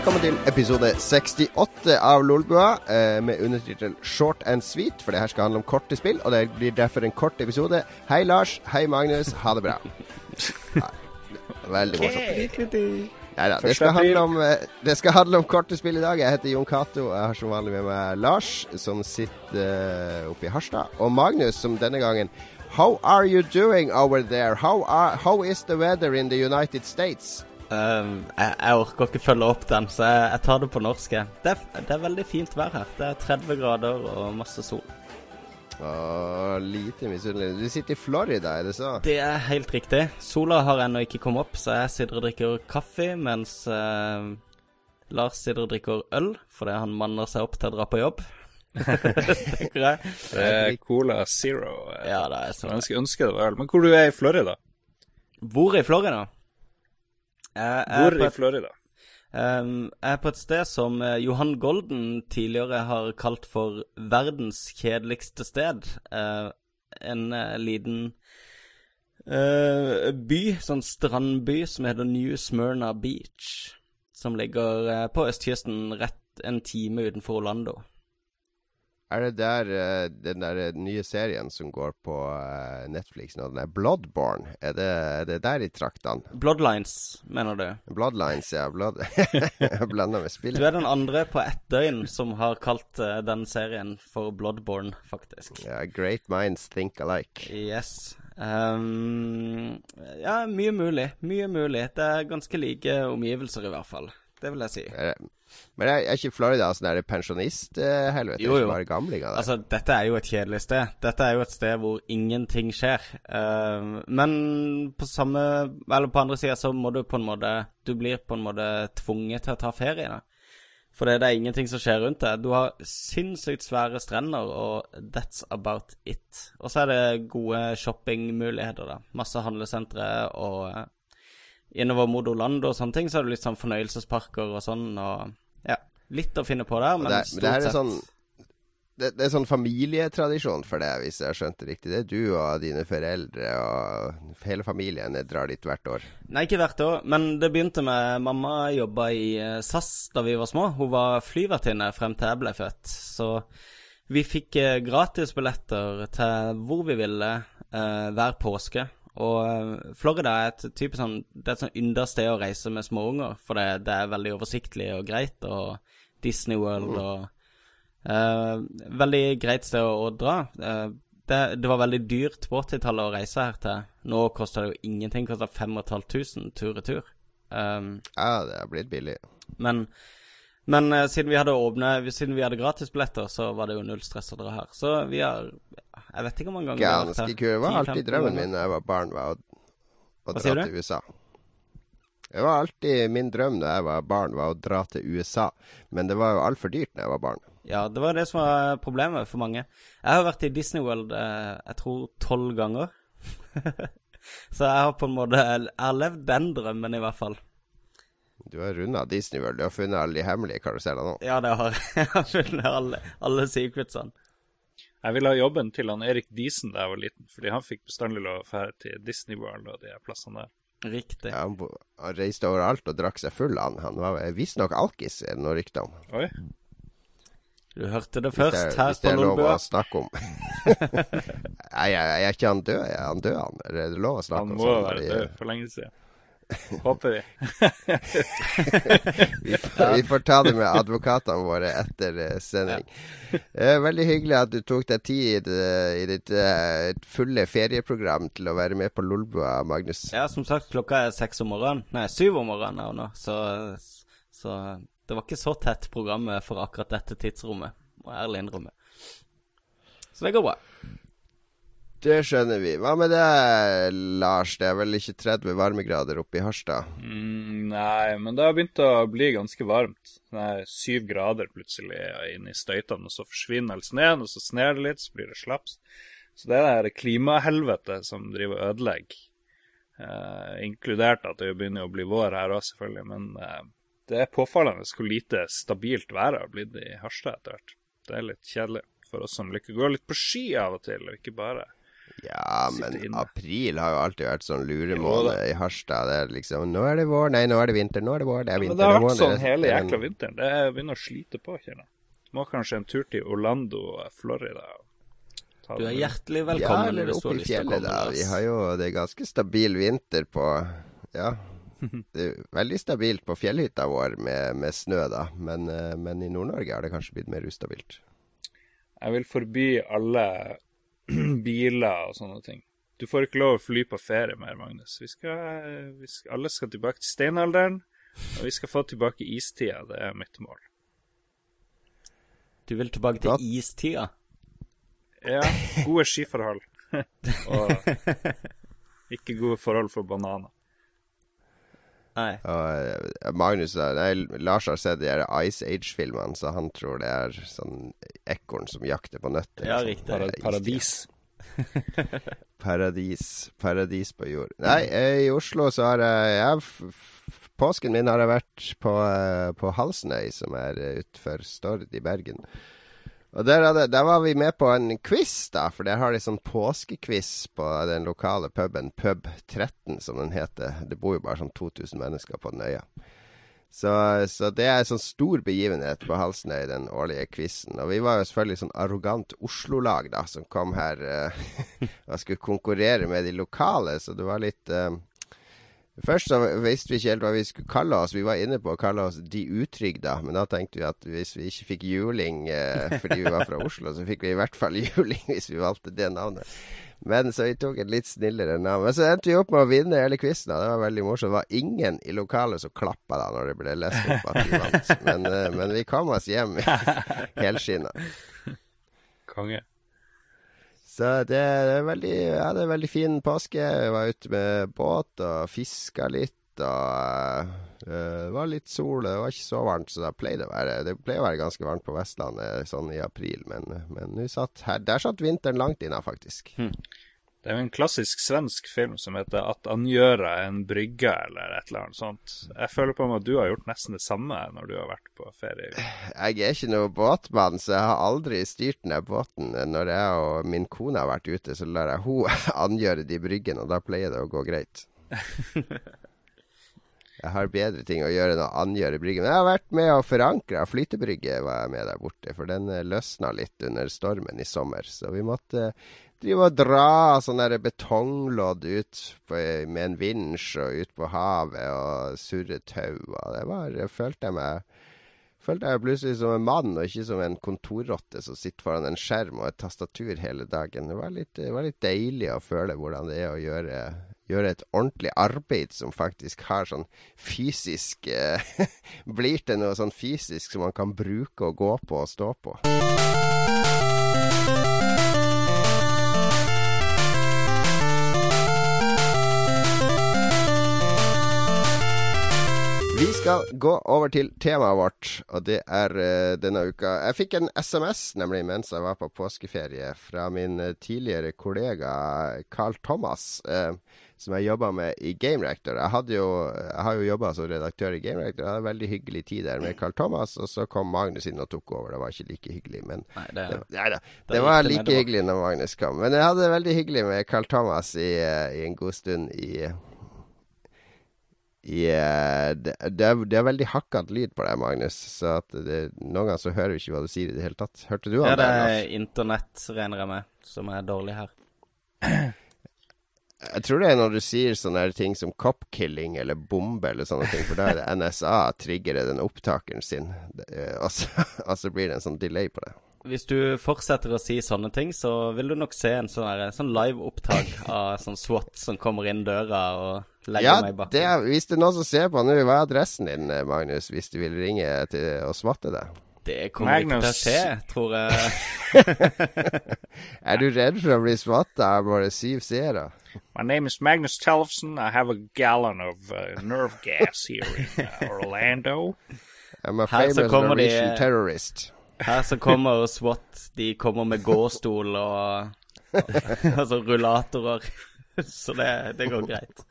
Velkommen til episode 68 av Lolbua eh, med undertittel Short and Sweet, for det her skal handle om korte spill, og det blir derfor en kort episode. Hei, Lars. Hei, Magnus. Ha det bra. Ja, veldig morsomt. Neida, det, skal handle om, eh, det skal handle om korte spill i dag. Jeg heter Jon Cato. Jeg har som vanlig med meg Lars, som sitter eh, oppe i Harstad, og Magnus, som denne gangen How are you doing over there? How, are, how is the weather in the United States? Um, jeg, jeg orker ikke følge opp den, så jeg, jeg tar det på norsk. Det er, det er veldig fint vær her. Det er 30 grader og masse sol. Åh, lite misunnelig. Du sitter i Florida, er det så? Det er helt riktig. Sola har ennå ikke kommet opp, så jeg sitter og drikker kaffe, mens eh, Lars sitter og drikker øl fordi han manner seg opp til å dra på jobb. Tenker jeg. Det er Cola Zero. Ja, det er sånn. Jeg skulle ønske det var øl. Men hvor du er i Florida? Hvor i Florida? Jeg Hvor på i Florida? Um, jeg er på et sted som eh, Johan Golden tidligere har kalt for verdens kjedeligste sted. Uh, en uh, liten uh, by, sånn strandby, som heter New Smyrna Beach. Som ligger på østkysten rett en time utenfor Orlando. Er det der eh, den der nye serien som går på eh, Netflix nå, den er Bloodborne? Er det, er det der i traktene? Bloodlines, mener du? Bloodlines, ja. Blood... Blanda med Du er den andre på ett døgn som har kalt eh, den serien for Bloodborne, faktisk. Ja, great minds think alike. Yes. Um, ja, mye mulig. Mye mulig. Det er ganske like omgivelser, i hvert fall. Det vil jeg si. Er det... Men er, er ikke Florida sånn der pensjonisthelvete? Jo, jo. Bare gamlinger der? Altså, dette er jo et kjedelig sted. Dette er jo et sted hvor ingenting skjer. Uh, men på samme Eller på andre sida så må du på en måte Du blir på en måte tvunget til å ta ferie, da. For det er ingenting som skjer rundt deg. Du har sinnssykt svære strender, og that's about it. Og så er det gode shoppingmuligheter, da. Masse handlesentre og innover mot Orlando og sånne ting, så er det litt sånn fornøyelsesparker og sånn, og ja. Litt å finne på der, men det, er- men stort det sett sånn det, det er sånn familietradisjon for deg, hvis jeg har skjønt det riktig. Det er du og dine foreldre og hele familien drar dit hvert år. Nei, ikke hvert år, men det begynte med Mamma jobba i eh, SAS da vi var små. Hun var flyvertinne frem til jeg ble født. Så vi fikk eh, gratisbilletter til hvor vi ville eh, hver påske. Og eh, Florida er et type sånn Det er et sånn ynda sted å reise med småunger, for det, det er veldig oversiktlig og greit, og Disney World og uh, Veldig greit sted å, å dra. Uh, det, det var veldig dyrt på 80-tallet å reise her til. Nå koster det jo ingenting. Koster 5500 tur-retur. Um, Ja, det har blitt billig. men men uh, siden vi hadde åpne Siden vi hadde gratisbilletter, så var det jo null stress å dra her. Så vi har Jeg vet ikke hvor mange ganger vi har vært Ganske her. Det var alltid drømmen min da jeg var barn, var å, å dra du? til USA. Det var alltid min drøm da jeg var barn, var å dra til USA. Men det var jo altfor dyrt da jeg var barn. Ja, det var det som var problemet for mange. Jeg har vært i Disney World eh, jeg tror tolv ganger. så jeg har på en måte Jeg har levd den drømmen, i hvert fall. Du har runda Disney World. Du har funnet alle de hemmelige karusellene nå. Ja, det har jeg. Har funnet alle, alle secretsene. Jeg ville ha jobben til han Erik Diesen da jeg var liten, fordi han fikk bestandig lov å dra til Disney World og de plassene der. Riktig. Ja, han, bo- han reiste overalt og drakk seg full. Han, han var visstnok alkis, er det noe rykte om. Oi. Du hørte det først det, først er- her hvis det er lov å snakke om. Nei, jeg, jeg er ikke han død. Er han død, han? Eller er det lov å snakke Han om må sånn? være død for lenge siden. Håper vi. Vi, får- vi får ta det med advokatene våre etter eh, sending. Ja. veldig hyggelig at du tok deg tid eh, i ditt eh, fulle ferieprogram til å være med på Lolbua, Magnus. Ja, som sagt, klokka er seks om morgenen. Nei, syv om morgenen her nå. Så, så det var ikke så tett programmet for akkurat dette tidsrommet, må jeg ærlig innrømme. Så det går bra. Det skjønner vi. Hva med det, Lars? Det er vel ikke 30 varmegrader oppe i Harstad? Mm, nei, men det har begynt å bli ganske varmt. Det er syv grader plutselig inne i støytene, og så forsvinner all sneen, og så sner det litt, så blir det slaps. Så det er det klimahelvetet som driver og ødelegger. Eh, inkludert at det begynner å bli vår her òg, selvfølgelig. Men eh, det er påfallende hvor lite stabilt været har blitt i Harstad etter hvert. Det er litt kjedelig for oss som liker å gå litt på ski av og til, og ikke bare Ja, men april har jo alltid vært sånn luremåned i Harstad. Det er liksom Nå er det vår, nei, nå er det vinter, nå er det vår, det er Men det har vært sånn hele jækla vinteren. Det begynner å slite på, kjenner jeg. Må kanskje en tur til Orlando, Florida. Du er hjertelig Ja, velkommen eller opp i fjellet, da. Vi har jo det er ganske stabil vinter på Ja. Det er veldig stabilt på fjellhytta vår med, med snø, da. Men, eh, men i Nord-Norge har det kanskje blitt mer ustabilt. Jeg vil forby alle biler og sånne ting. Du får ikke lov å fly på ferie mer, Magnus. Vi skal, vi skal, alle skal tilbake til steinalderen, og vi skal få tilbake istida. Det er mitt mål. Du vil tilbake til istida? Ja, gode skiforhold. og ikke gode forhold for bananer. Nei. Og eh, Magnus Nei, Lars har sett de her Ice Age-filmene, så han tror det er sånn ekorn som jakter på nøtter. Ja, liksom. riktig. Sånn, paradis. Paradis. Paradis på jord. Nei, eh, i Oslo så har jeg, jeg f- f- Påsken min har jeg vært på, eh, på Halsnøy, som er utenfor utfor Stord i Bergen. Og der, hadde, der var vi med på en quiz, da, for der har de sånn påskequiz på den lokale puben, Pub 13, som den heter. Det bor jo bare sånn 2000 mennesker på den øya. Så, så det er en sånn stor begivenhet på Halsnøy, den årlige quizen. Og vi var jo selvfølgelig sånn arrogant Oslo-lag, da, som kom her uh, og skulle konkurrere med de lokale, så det var litt eh, Først så visste vi ikke helt hva vi skulle kalle oss. Vi var inne på å kalle oss De utrygda, men da tenkte vi at hvis vi ikke fikk juling eh, fordi vi var fra Oslo, så fikk vi i hvert fall juling hvis vi valgte det navnet. Men så vi tok et litt snillere navn. Men så endte vi opp med å vinne hele quizen. Det var veldig morsomt. Det var ingen i lokalet som klappa da når det ble lest opp at vi vant. Men, eh, men vi kom oss hjem helskinna. Konge. Så det er veldig, ja, det er veldig fin påske. Jeg var ute med båt og fiska litt. Og uh, det var litt sol. Det var ikke så varmt som det pleier å være. Det pleier å være ganske varmt på Vestlandet sånn i april, men, men satt her, der satt vinteren langt inna, faktisk. Det er jo en klassisk svensk film som heter 'At angjøre en brygge', eller et eller annet sånt. Jeg føler på meg at du har gjort nesten det samme når du har vært på ferie. Jeg er ikke noe båtmann, så jeg har aldri styrt ned båten. Når jeg og min kone har vært ute, så lar jeg hun angjøre de bryggene, og da pleier det å gå greit. Jeg har bedre ting å gjøre enn å angjøre bryggen. Men jeg har vært med og forankra flytebrygge, var jeg med der borte. For den eh, løsna litt under stormen i sommer. Så vi måtte drive og sånn der betonglodd ut på, med en vinsj og ut på havet og surre tau. Det var Jeg følte jeg meg følte jeg plutselig som en mann, og ikke som en kontorrotte som sitter foran en skjerm og et tastatur hele dagen. Det var litt, det var litt deilig å føle hvordan det er å gjøre, gjøre et ordentlig arbeid som faktisk har sånn fysisk eh, Blir til noe sånn fysisk som man kan bruke og gå på og stå på. Vi skal gå over til temaet vårt, og det er uh, denne uka Jeg fikk en SMS nemlig mens jeg var på påskeferie fra min eh, tidligere kollega Carl Thomas, uh, som jeg jobba med i Game Reactor. Jeg, jo, jeg har jo jobba som redaktør i Game Reactor. Jeg hadde en veldig hyggelig tid der med Carl Thomas, og så kom Magnus inn og tok over. Det var ikke like hyggelig, men Nei, det det, nei da. det, Det var like hyggelig når Magnus kom. Men jeg hadde det veldig hyggelig med Carl Thomas i, uh, i en god stund i i, eh, det, det, er, det er veldig hakkete lyd på deg, Magnus. Så det, noen ganger så hører vi ikke hva du sier i det hele tatt. Hørte du Ja, han det er internett, regner jeg med, som er dårlig her. Jeg tror det er når du sier sånne ting som cop-killing eller bombe eller sånne ting, for da er det NSA triggerer den opptakeren sin, eh, og så, og så blir det en sånn delay på det. Hvis du fortsetter å si sånne ting, så vil du nok se en sånn, sånn live-opptak av sånn SWAT som kommer inn døra og legger Ja, meg i bakken. det er, hvis det er noen som ser på nå, hva er adressen din, eh, Magnus, hvis du vil ringe til og smatte deg? Det kommer ikke til å Magnus. skje, tror jeg. Er du redd for å bli smatta av våre syv seere? My name is Magnus Tellefsen. I have a gallon of uh, nerve gas here in uh, Orlando. I'm a famous kommer de- terrorist. Her så kommer SWAT, de kommer med gåstol og Altså rullatorer. Så det, det går greit.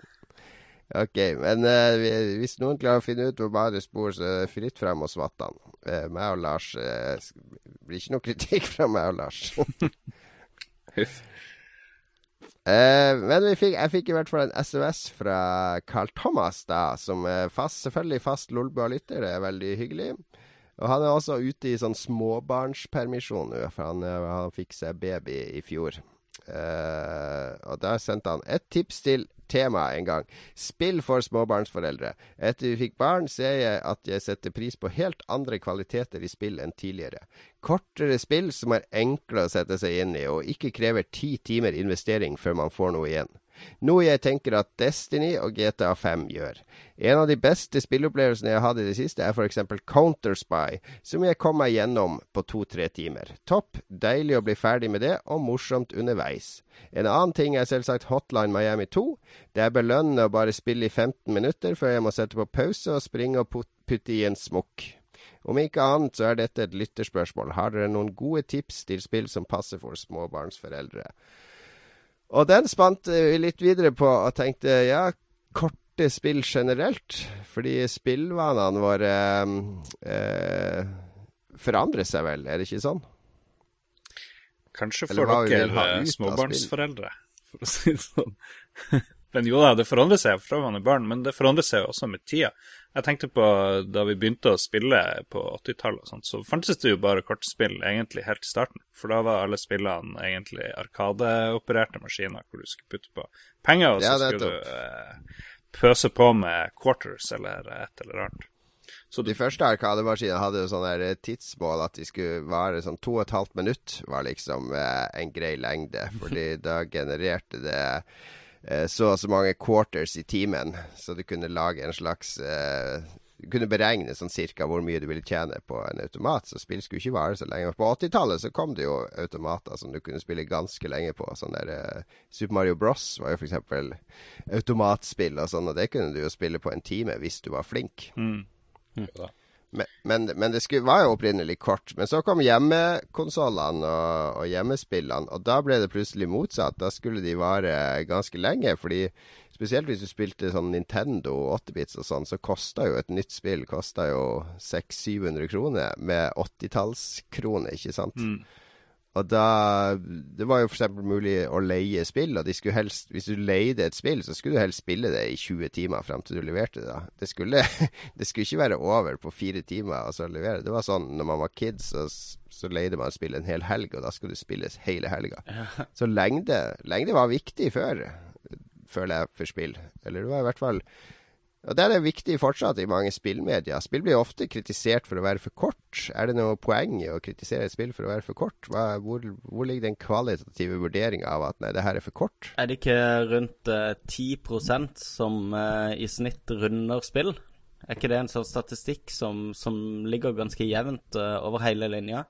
Ok, men eh, hvis noen klarer å finne ut hvor Marius bor, så er det fritt frem hos Vattan. Uh, meg og Lars eh, blir ikke noe kritikk fra meg og Lars. Eh, men fikk, jeg fikk i hvert fall en SMS fra Carl Thomas, da, som er fast, selvfølgelig fast Lolbua-lytter. Det er veldig hyggelig. Og han er også ute i sånn småbarnspermisjon nå, for han, eh, han fikk seg baby i fjor. Uh, og der sendte han et tips til temaet en gang. Spill for småbarnsforeldre. Etter vi fikk barn, ser jeg at jeg setter pris på helt andre kvaliteter i spill enn tidligere. Kortere spill som er enkle å sette seg inn i, og ikke krever ti timer investering før man får noe igjen. Noe jeg tenker at Destiny og GTA 5 gjør. En av de beste spillopplevelsene jeg har hatt i det siste, er f.eks. Counterspy, som jeg kom meg gjennom på to-tre timer. Topp, deilig å bli ferdig med det, og morsomt underveis. En annen ting er selvsagt Hotline Miami 2. Det er belønnende å bare spille i 15 minutter før jeg må sette på pause og springe og putte i en smokk. Om ikke annet så er dette et lytterspørsmål. Har dere noen gode tips til spill som passer for småbarnsforeldre? Og den spant vi litt videre på og tenkte ja, korte spill generelt. Fordi spillvanene våre eh, forandrer seg vel, er det ikke sånn? Kanskje for dere eh, småbarnsforeldre, for å si det sånn. men jo da, det forandrer seg fra man er barn, men det forandrer seg også med tida. Jeg tenkte på da vi begynte å spille på 80-tallet, så fantes det jo bare kortspill egentlig helt i starten. For da var alle spillene egentlig arkadeopererte maskiner hvor du skulle putte på penger, og så ja, skulle du eh, pøse på med quarters eller et eller annet. Så de første arkademaskinene hadde jo sånn der tidsmål at de skulle vare sånn to og et halvt minutt, var liksom eh, en grei lengde. Fordi da genererte det Eh, så og så mange quarters i timen, så du kunne lage en slags eh, Du kunne beregne sånn cirka hvor mye du ville tjene på en automat, så spill skulle ikke vare så lenge. På 80-tallet så kom det jo automater som du kunne spille ganske lenge på. Sånn der uh, Super Mario Bros var jo f.eks. automatspill og sånn, og det kunne du jo spille på en time hvis du var flink. Mm. Mm. Men, men, det skulle, var jo opprinnelig kort. Men så kom hjemmekonsollene og, og, hjemmespillene, og da ble det plutselig motsatt. Da skulle de vare ganske lenge. fordi Spesielt hvis du spilte sånn Nintendo 8-bits og sånn, så kosta jo et nytt spill kosta jo 600-700 kroner med 80-tallskroner, ikke sant? Mm. Og da Det var jo f.eks. mulig å leie spill, og de skulle helst Hvis du leide et spill, så skulle du helst spille det i 20 timer frem til du leverte det. Det skulle, det skulle ikke være over på fire timer og så levere. Det var sånn når man var kid, så, så leide man spill en hel helg, og da skulle det spilles hele helga. Så lengde, lengde var viktig før, føler jeg, for spill. Eller det var i hvert fall og Det er det viktig fortsatt i mange spillmedier. Spill blir ofte kritisert for å være for kort. Er det noe poeng i å kritisere et spill for å være for kort? Hva, hvor, hvor, ligger den kvalitative vurderinga av at nei, det her er for kort? Er det ikke rundt eh, 10% som eh, i snitt runder spill? Er ikke det en sånn statistikk som, som ligger ganske jevnt eh, over hele linja?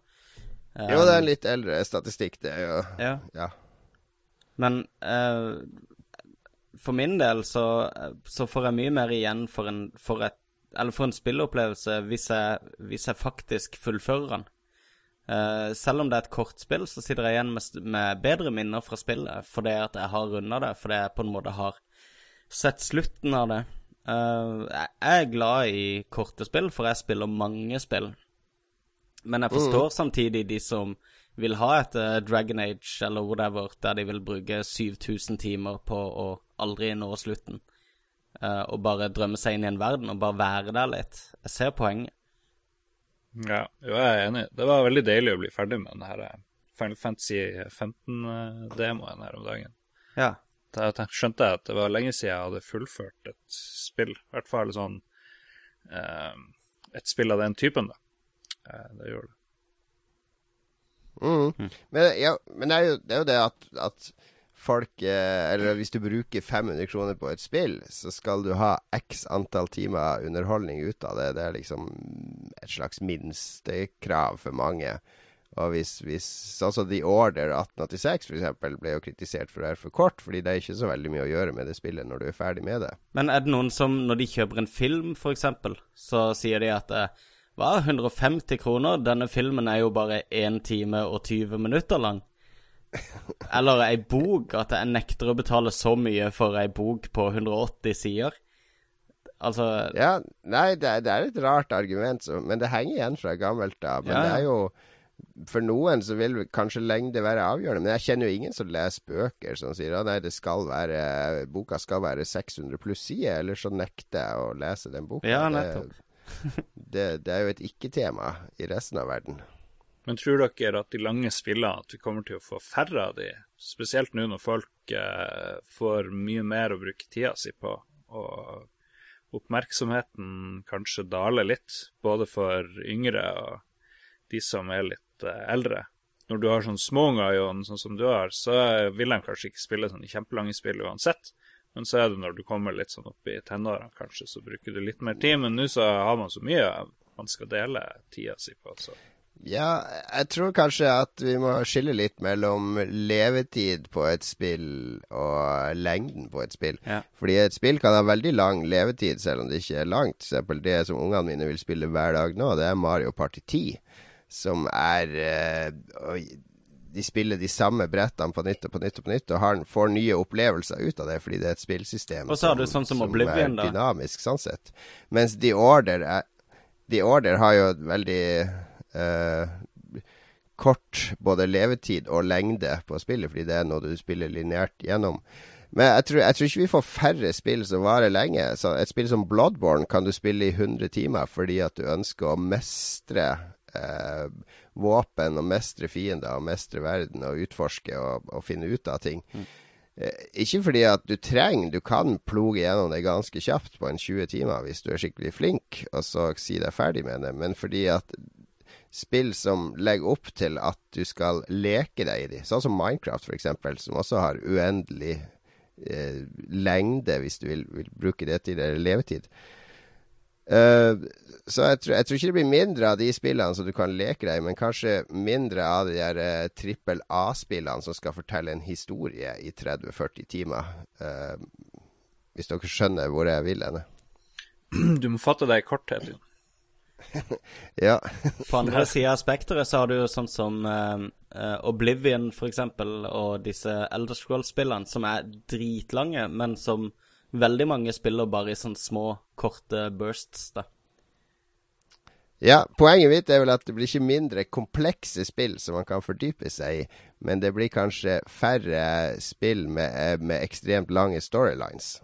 jo, det er en litt eldre statistikk, det. Jo. Ja. ja. Men uh, for min del så, så, får jeg mye mer igjen for en, for et, eller for en spilleopplevelse hvis jeg, hvis jeg faktisk fullfører den. Uh, selv om det er et kortspill, så sitter jeg igjen med, med bedre minner fra spillet fordi at jeg har runda det, fordi jeg på en måte har sett slutten av det. Uh, jeg er glad i korte spill, for jeg spiller mange spill. Men jeg forstår mm. samtidig de som vil ha et uh, Dragon Age eller whatever, der de vil bruke 7000 timer på å aldri nå slutten. Uh, og bare drømme seg inn i en verden og bare være der litt. Jeg ser poenget. Ja, jo, jeg er enig. Det var veldig deilig å bli ferdig med den her eh, Final Fantasy 15-demoen her om dagen. Ja. Da skjønte jeg at det var lenge siden jeg hadde fullført et spill. I hvert fall sånn uh, et spill av den typen, da. Uh, det gjorde det. Mm. Mm. Men, ja, men det, er jo, det, er jo, det at, at folk eh, Eller hvis du bruker 500 kroner på et spill, så skal du ha x antall timer underholdning ut av det. Det er liksom et slags minstekrav for mange. Og hvis, hvis Sånn som The Order 1886 f.eks. ble jo kritisert for å være for kort, fordi det er ikke så veldig mye å gjøre med det spillet når du er ferdig med det. Men er det noen som, når de kjøper en film f.eks., så sier de at eh, hva, 150 kroner? Denne filmen er jo bare 1 time og 20 minutter lang. Eller ei bok, at jeg nekter å betale så mye for ei bok på 180 sider. Altså Ja, nei, det, det er et rart argument, så, men det henger igjen fra gammelt av. Men ja. det er jo for noen så vil kanskje lengde være avgjørende, men jeg kjenner jo ingen som leser bøker som sier at nei, det skal være, boka skal være 600 pluss sider, eller så nekter jeg å lese den boka. Ja, nettopp. Det, det, det er jo et ikke-tema i resten av verden. Men tror dere at de lange spillene, at vi kommer til å få færre av de, spesielt nå når folk eh, får mye mer å bruke tida si på, og oppmerksomheten kanskje daler litt, både for yngre og de som er litt eh, eldre? Når du har sånne småunger, Jon, sånn som du har, så vil de kanskje ikke spille sånne kjempelange spill uansett. Men så er det når du kommer litt sånn opp i tenårene, kanskje, så bruker du litt mer tid. Men nå så har man så mye man skal dele tida si på. så... Ja, jeg tror kanskje at vi må skille litt mellom levetid på et spill og lengden på et spill. Ja. Fordi et spill kan ha veldig lang levetid, selv om det ikke er langt. For eksempel det som ungene mine vil spille hver dag nå, det er Mario Party 10. Som er øh, De spiller de samme brettene på nytt og på nytt og på nytt, og har, får nye opplevelser ut av det, fordi det er et spillsystem Og så har du sånn som Oblivion, er da. dynamisk, sånn sett. Mens The Order, er, The Order har jo veldig kort både levetid og lengde på spillet, fordi det er noe du spiller lineært gjennom. Men jeg tror, jeg tror ikke vi får færre spill som varer lenge. Så et spill som Bloodborne kan du spille i 100 timer fordi at du ønsker å mestre eh, våpen og mestre fiender og mestre verden og utforske og, og finne ut av ting. Eh, ikke fordi at du trenger, du kan ploge gjennom det ganske kjapt på en 20 timer hvis du er skikkelig flink, og så si deg ferdig med det, men fordi at spill som legger opp til at du skal leke deg i de, sånn som Minecraft f.eks., som også har uendelig eh, lengde, hvis du vil, vil bruke det til eller levetid. Uh, så jeg tror, jeg tror ikke det blir mindre av de spillene som du kan leke deg i, men kanskje mindre av de der uh, trippel A-spillene som skal fortelle en historie i 30-40 timer. Uh, hvis dere skjønner hvor jeg vil henne. Du må fatte deg i korthet. Ja. På andre sida av spekteret så har du jo sånn som eh, Oblivion, for eksempel, og disse Elder Scrolls-spillene som er dritlange, men som veldig mange spiller bare i sånne små, korte bursts, da. Ja, poenget mitt er vel at det blir ikke mindre komplekse spill som man kan fordype seg i, men det blir kanskje færre spill med, eh, med ekstremt lange storylines,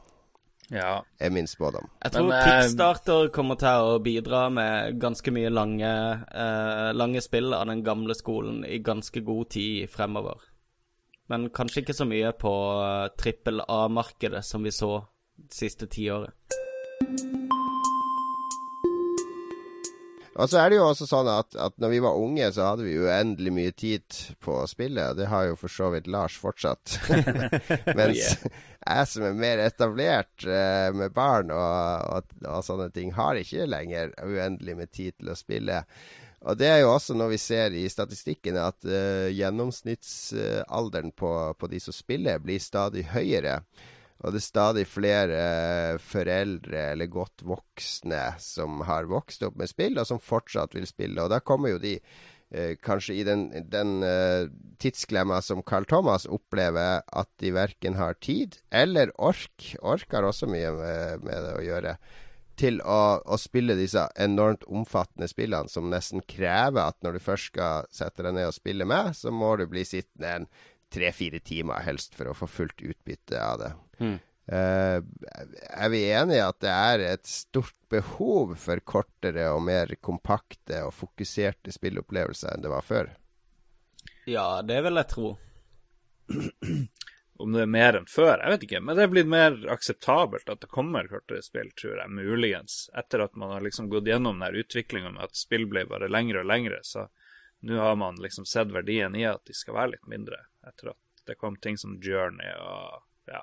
Ja. er min spådom. Jeg tror Men, eh, Kickstarter kommer til å bidra med ganske mye lange, eh, lange spill av den gamle skolen i ganske god tid fremover. Men kanskje ikke så mye på eh, trippel A-markedet som vi så det siste tiåret. Og så er det jo også sånn at, at når vi var unge, så hadde vi uendelig mye tid på å spille. Det har jo for så vidt Lars fortsatt. Mens jeg som er mer etablert eh, med barn og, og, og sånne ting, har ikke lenger uendelig med tid til å spille. Og det er jo også når vi ser i statistikkene at uh, gjennomsnittsalderen på, på de som spiller, blir stadig høyere. Og det er stadig flere eh, foreldre eller godt voksne som har vokst opp med spill, og som fortsatt vil spille. Og da kommer jo de eh, kanskje i den, den eh, tidsklemma som Carl Thomas opplever, at de verken har tid eller ork. Ork har også mye med, med det å gjøre. Til å, å spille disse enormt omfattende spillene som nesten krever at når du først skal sette deg ned og spille med, så må du bli sittende en tre-fire timer helst for å få fullt utbytte av det. Mm. Uh, er vi enige i at det er et stort behov for kortere og mer kompakte og fokuserte spillopplevelser enn det var før? Ja, det vil jeg tro. Om det er mer enn før, jeg vet ikke. Men det er blitt mer akseptabelt at det kommer kortere spill, tror jeg, muligens. Etter at man har liksom gått gjennom den utviklinga med at spill ble bare lengre og lengre. Så nå har man liksom sett verdien i at de skal være litt mindre, etter at det kom ting som Journey og ja,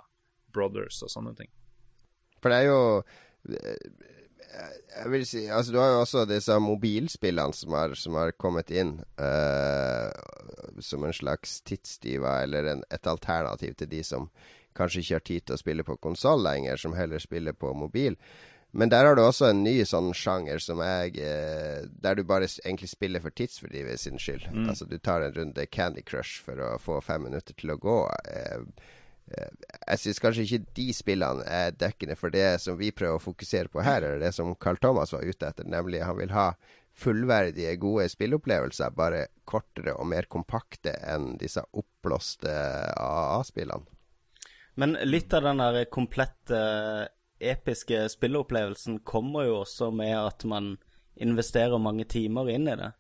Brothers og sånne ting. For det er jo eh, Jeg vil si Altså, du har jo også disse mobilspillene som har, som har kommet inn uh, som en slags tidstyver, eller en, et alternativ til de som kanskje ikke har tid til å spille på konsoll lenger, som heller spiller på mobil. Men der har du også en ny sånn sjanger som jeg eh, Der du bare egentlig spiller for tidsfordrivet sin skyld. Altså du tar en runde Candy Crush for å få fem minutter til å gå. Eh, eh, jeg syns kanskje ikke de spillene er dekkende for det som vi prøver å fokusere på her, eller det som Carl Thomas var ute etter, nemlig han vil ha fullverdige, gode spilleopplevelser, bare kortere og mer kompakte enn disse oppblåste AA-spillene. Men litt av den der komplette, episke spilleopplevelsen kommer jo også med at man investerer mange timer inn i det.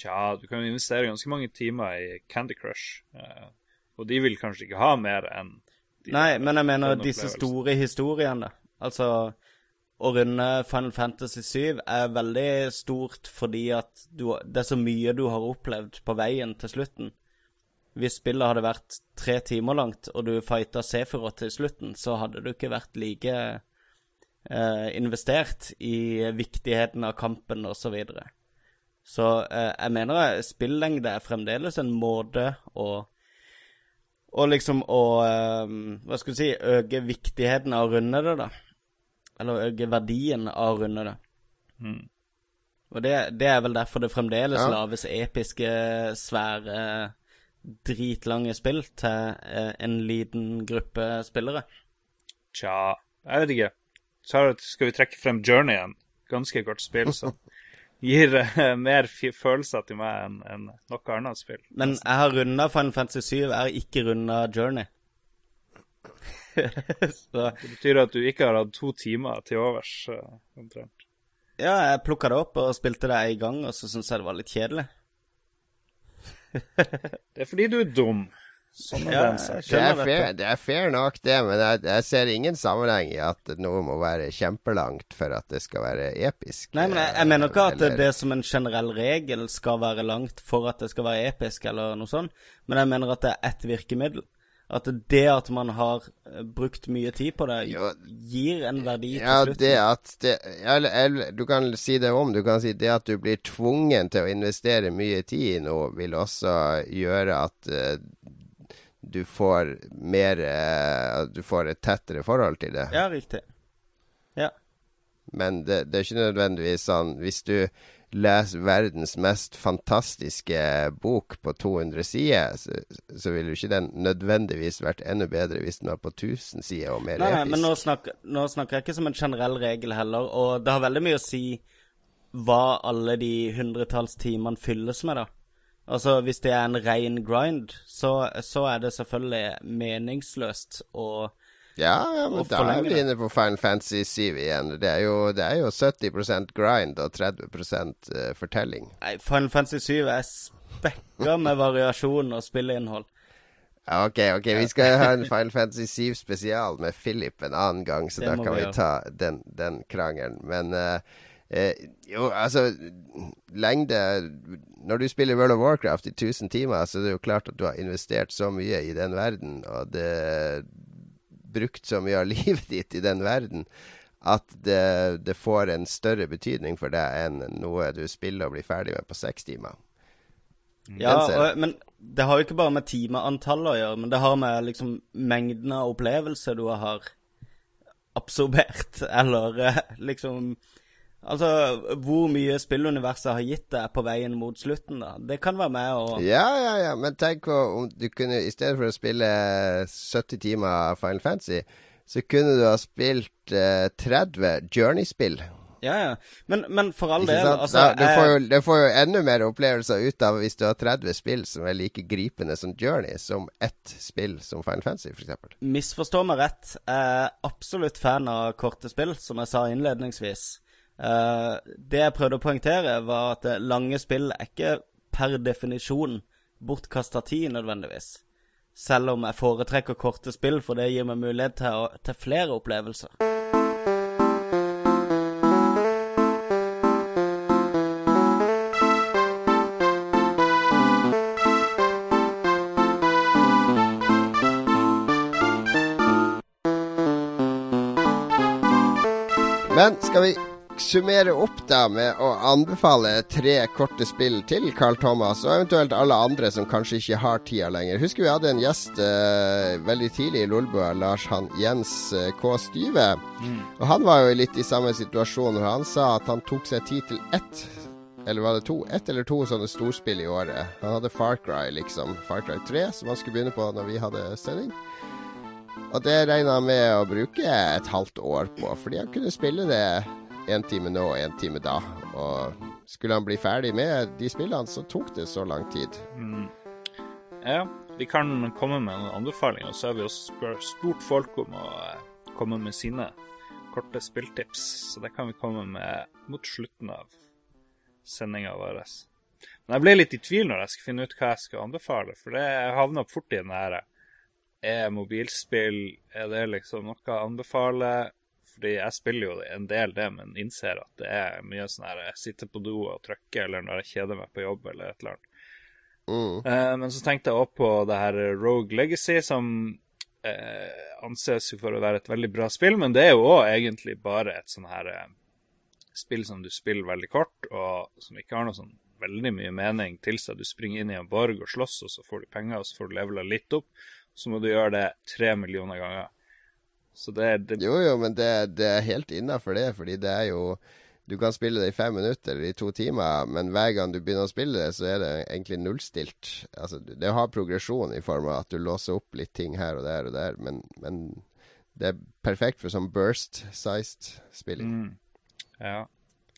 Tja, du kan jo investere ganske mange timer i Candy Crush. eh, og de vil kanskje ikke ha mer enn Nei, men jeg mener disse store historiene. Altså, å runde Final Fantasy 7 er veldig stort fordi at du, det er så mye du har opplevd på veien til slutten. Hvis spillet hadde vært tre timer langt, og du fighta Sephiroth til slutten, så hadde du ikke vært like eh, investert i viktigheten av kampen osv. Så, videre. så eh, jeg mener spillengde er fremdeles en måte å og liksom å eh, Hva skal du si Øke viktigheten av å runde det, da. Eller øke verdien av å runde det. Mm. Og det, det er vel derfor det fremdeles Ja. laves episke, svære, dritlange spill til eh, en liten gruppe spillere. Tja, jeg vet ikke. Så skal vi trekke frem Journey igjen. Ganske godt spill som gir eh, mer følelser til meg enn en noe annet spill. Men jeg har runda Final Fantasy 7, jeg har ikke runda Journey. Så Det betyr at du ikke har hatt to timer til overs, eh, omtrent. ja, jeg plukka det opp og spilte det en gang, og så syntes jeg det var litt kjedelig. Det er fordi du er dum. Sånn er Ja, den Det er, fair, det er fair nok, det, men jeg, jeg ser ingen sammenheng i at noe må være kjempelangt for at det skal være episk. Nei, men jeg, jeg mener ikke at eller- det som en generell regel skal være langt for at det skal være episk, eller noe sånt, men jeg mener at det er ett virkemiddel. At det at man har eh, brukt mye tid på det, gir en verdi Ja, til slutt. det at det, eller, eller, Du kan si det om. Du kan si det at du blir tvungen til å investere mye tid i noe, vil også gjøre at uh, du får mer uh, Du får et tettere forhold til det. Ja, riktig. Ja. Men det, det er ikke nødvendigvis sånn Hvis du leser verdens mest fantastiske bok på 200 sider, så, så ville jo ikke den nødvendigvis vært enda bedre hvis den var på 1000 sider og mer Nei, nei, men nå snakker, nå snakker jeg ikke som en generell regel heller, og det har veldig mye å si hva alle de hundretalls timene fylles med, da. Altså, hvis det er en rein grind, så, så er det selvfølgelig meningsløst å Ja, ja, men da er vi inne på Final Fantasy 7 igjen. Det er jo, det er jo 70% grind og 30 eh, fortelling. Nei, Final Fantasy 7 er spekka med variasjon og spilleinnhold. Ok, ok, vi skal ha en Final Fantasy 7 spesial med Philip en annen gang, så Det da kan vi vi ta den, den krangelen. Men uh, eh, jo, altså Lengde Når du spiller World of Warcraft i 1000 timer, så er det jo klart at du har investert så mye i den verden, og det brukt så mye av livet ditt i den verden at det, det får en større betydning for deg enn noe du spiller og blir ferdig med på seks timer. Ja, ser jeg. og, men det har jo ikke bare med timeantallet å gjøre, men det har med liksom mengden av opplevelser du har absorbert, eller eh, liksom Altså, hvor mye spilluniverset har gitt deg på veien mot slutten, da. Det kan være med å Ja, ja, ja, men tenk om du kunne I stedet for å spille 70 timer Final Fantasy, så kunne du ha spilt eh, 30 Journey-spill. Ja, ja. Men, men for all del, altså du, får jo, du får jo enda mer opplevelser ut av hvis du har 30 spill som er like gripende som Journey, som ett spill som Final Fantasy, f.eks. Misforstå meg rett, jeg er absolutt fan av korte spill, som jeg sa innledningsvis. Eh, det jeg prøvde å poengtere, var at eh, lange spill er ikke per definisjon bortkasta tid, nødvendigvis. Selv om jeg foretrekker korte spill, for det gir meg mulighet til, å, til flere opplevelser. Men skal vi summere opp da med å anbefale tre korte spill til Carl Thomas, og eventuelt alle andre som kanskje ikke har tida lenger. Husker vi hadde en gjest uh, veldig tidlig i Lolbua, Lars han, Jens uh, K. Styve. Og han var jo litt i samme situasjon, og han sa at han tok seg tid til ett eller var det to? Ett eller to sånne storspill i året. Han hadde Far Cry, liksom. Far Cry 3, som han skulle begynne på når vi hadde sending. Og det regna han med å bruke et halvt år på, fordi han kunne spille det én time nå og én time da. Og skulle han bli ferdig med de spillene, så tok det så lang tid. Mm. Ja, vi kan komme med en anbefaling, og så har vi også spurt folk om å eh, komme med sine korte spilltips. Så det kan vi komme med mot slutten av sendinga vår. Men jeg ble litt i tvil når jeg skulle finne ut hva jeg skal anbefale, for det havna fort i den her Er mobilspill Er det liksom noe jeg anbefaler? Fordi jeg spiller jo en del det, men innser at det er mye sånn her jeg sitter på do og trykker, eller når jeg kjeder meg på jobb, eller et eller annet. Mm. Uh, men så tenkte jeg også på det her Rogue Legacy, som uh, anses jo for å være et veldig bra spill, men det er jo òg egentlig bare et sånn her uh, spill som du spiller veldig kort, og som ikke har noe sånn veldig mye mening til seg. Du springer inn i en borg og slåss, og så får du penger, og så får du levela litt opp. Så må du gjøre det tre millioner ganger. Så det, det Jo, jo, men det, det er helt innafor det, fordi det er jo Du kan spille det i fem minutter eller i to timer, men hver gang du begynner å spille det, så er det egentlig nullstilt. Altså, det har progresjon i form av at du låser opp litt ting her og der og der, men, men det er perfekt for sånn burst-sized spilling. mm, Ja.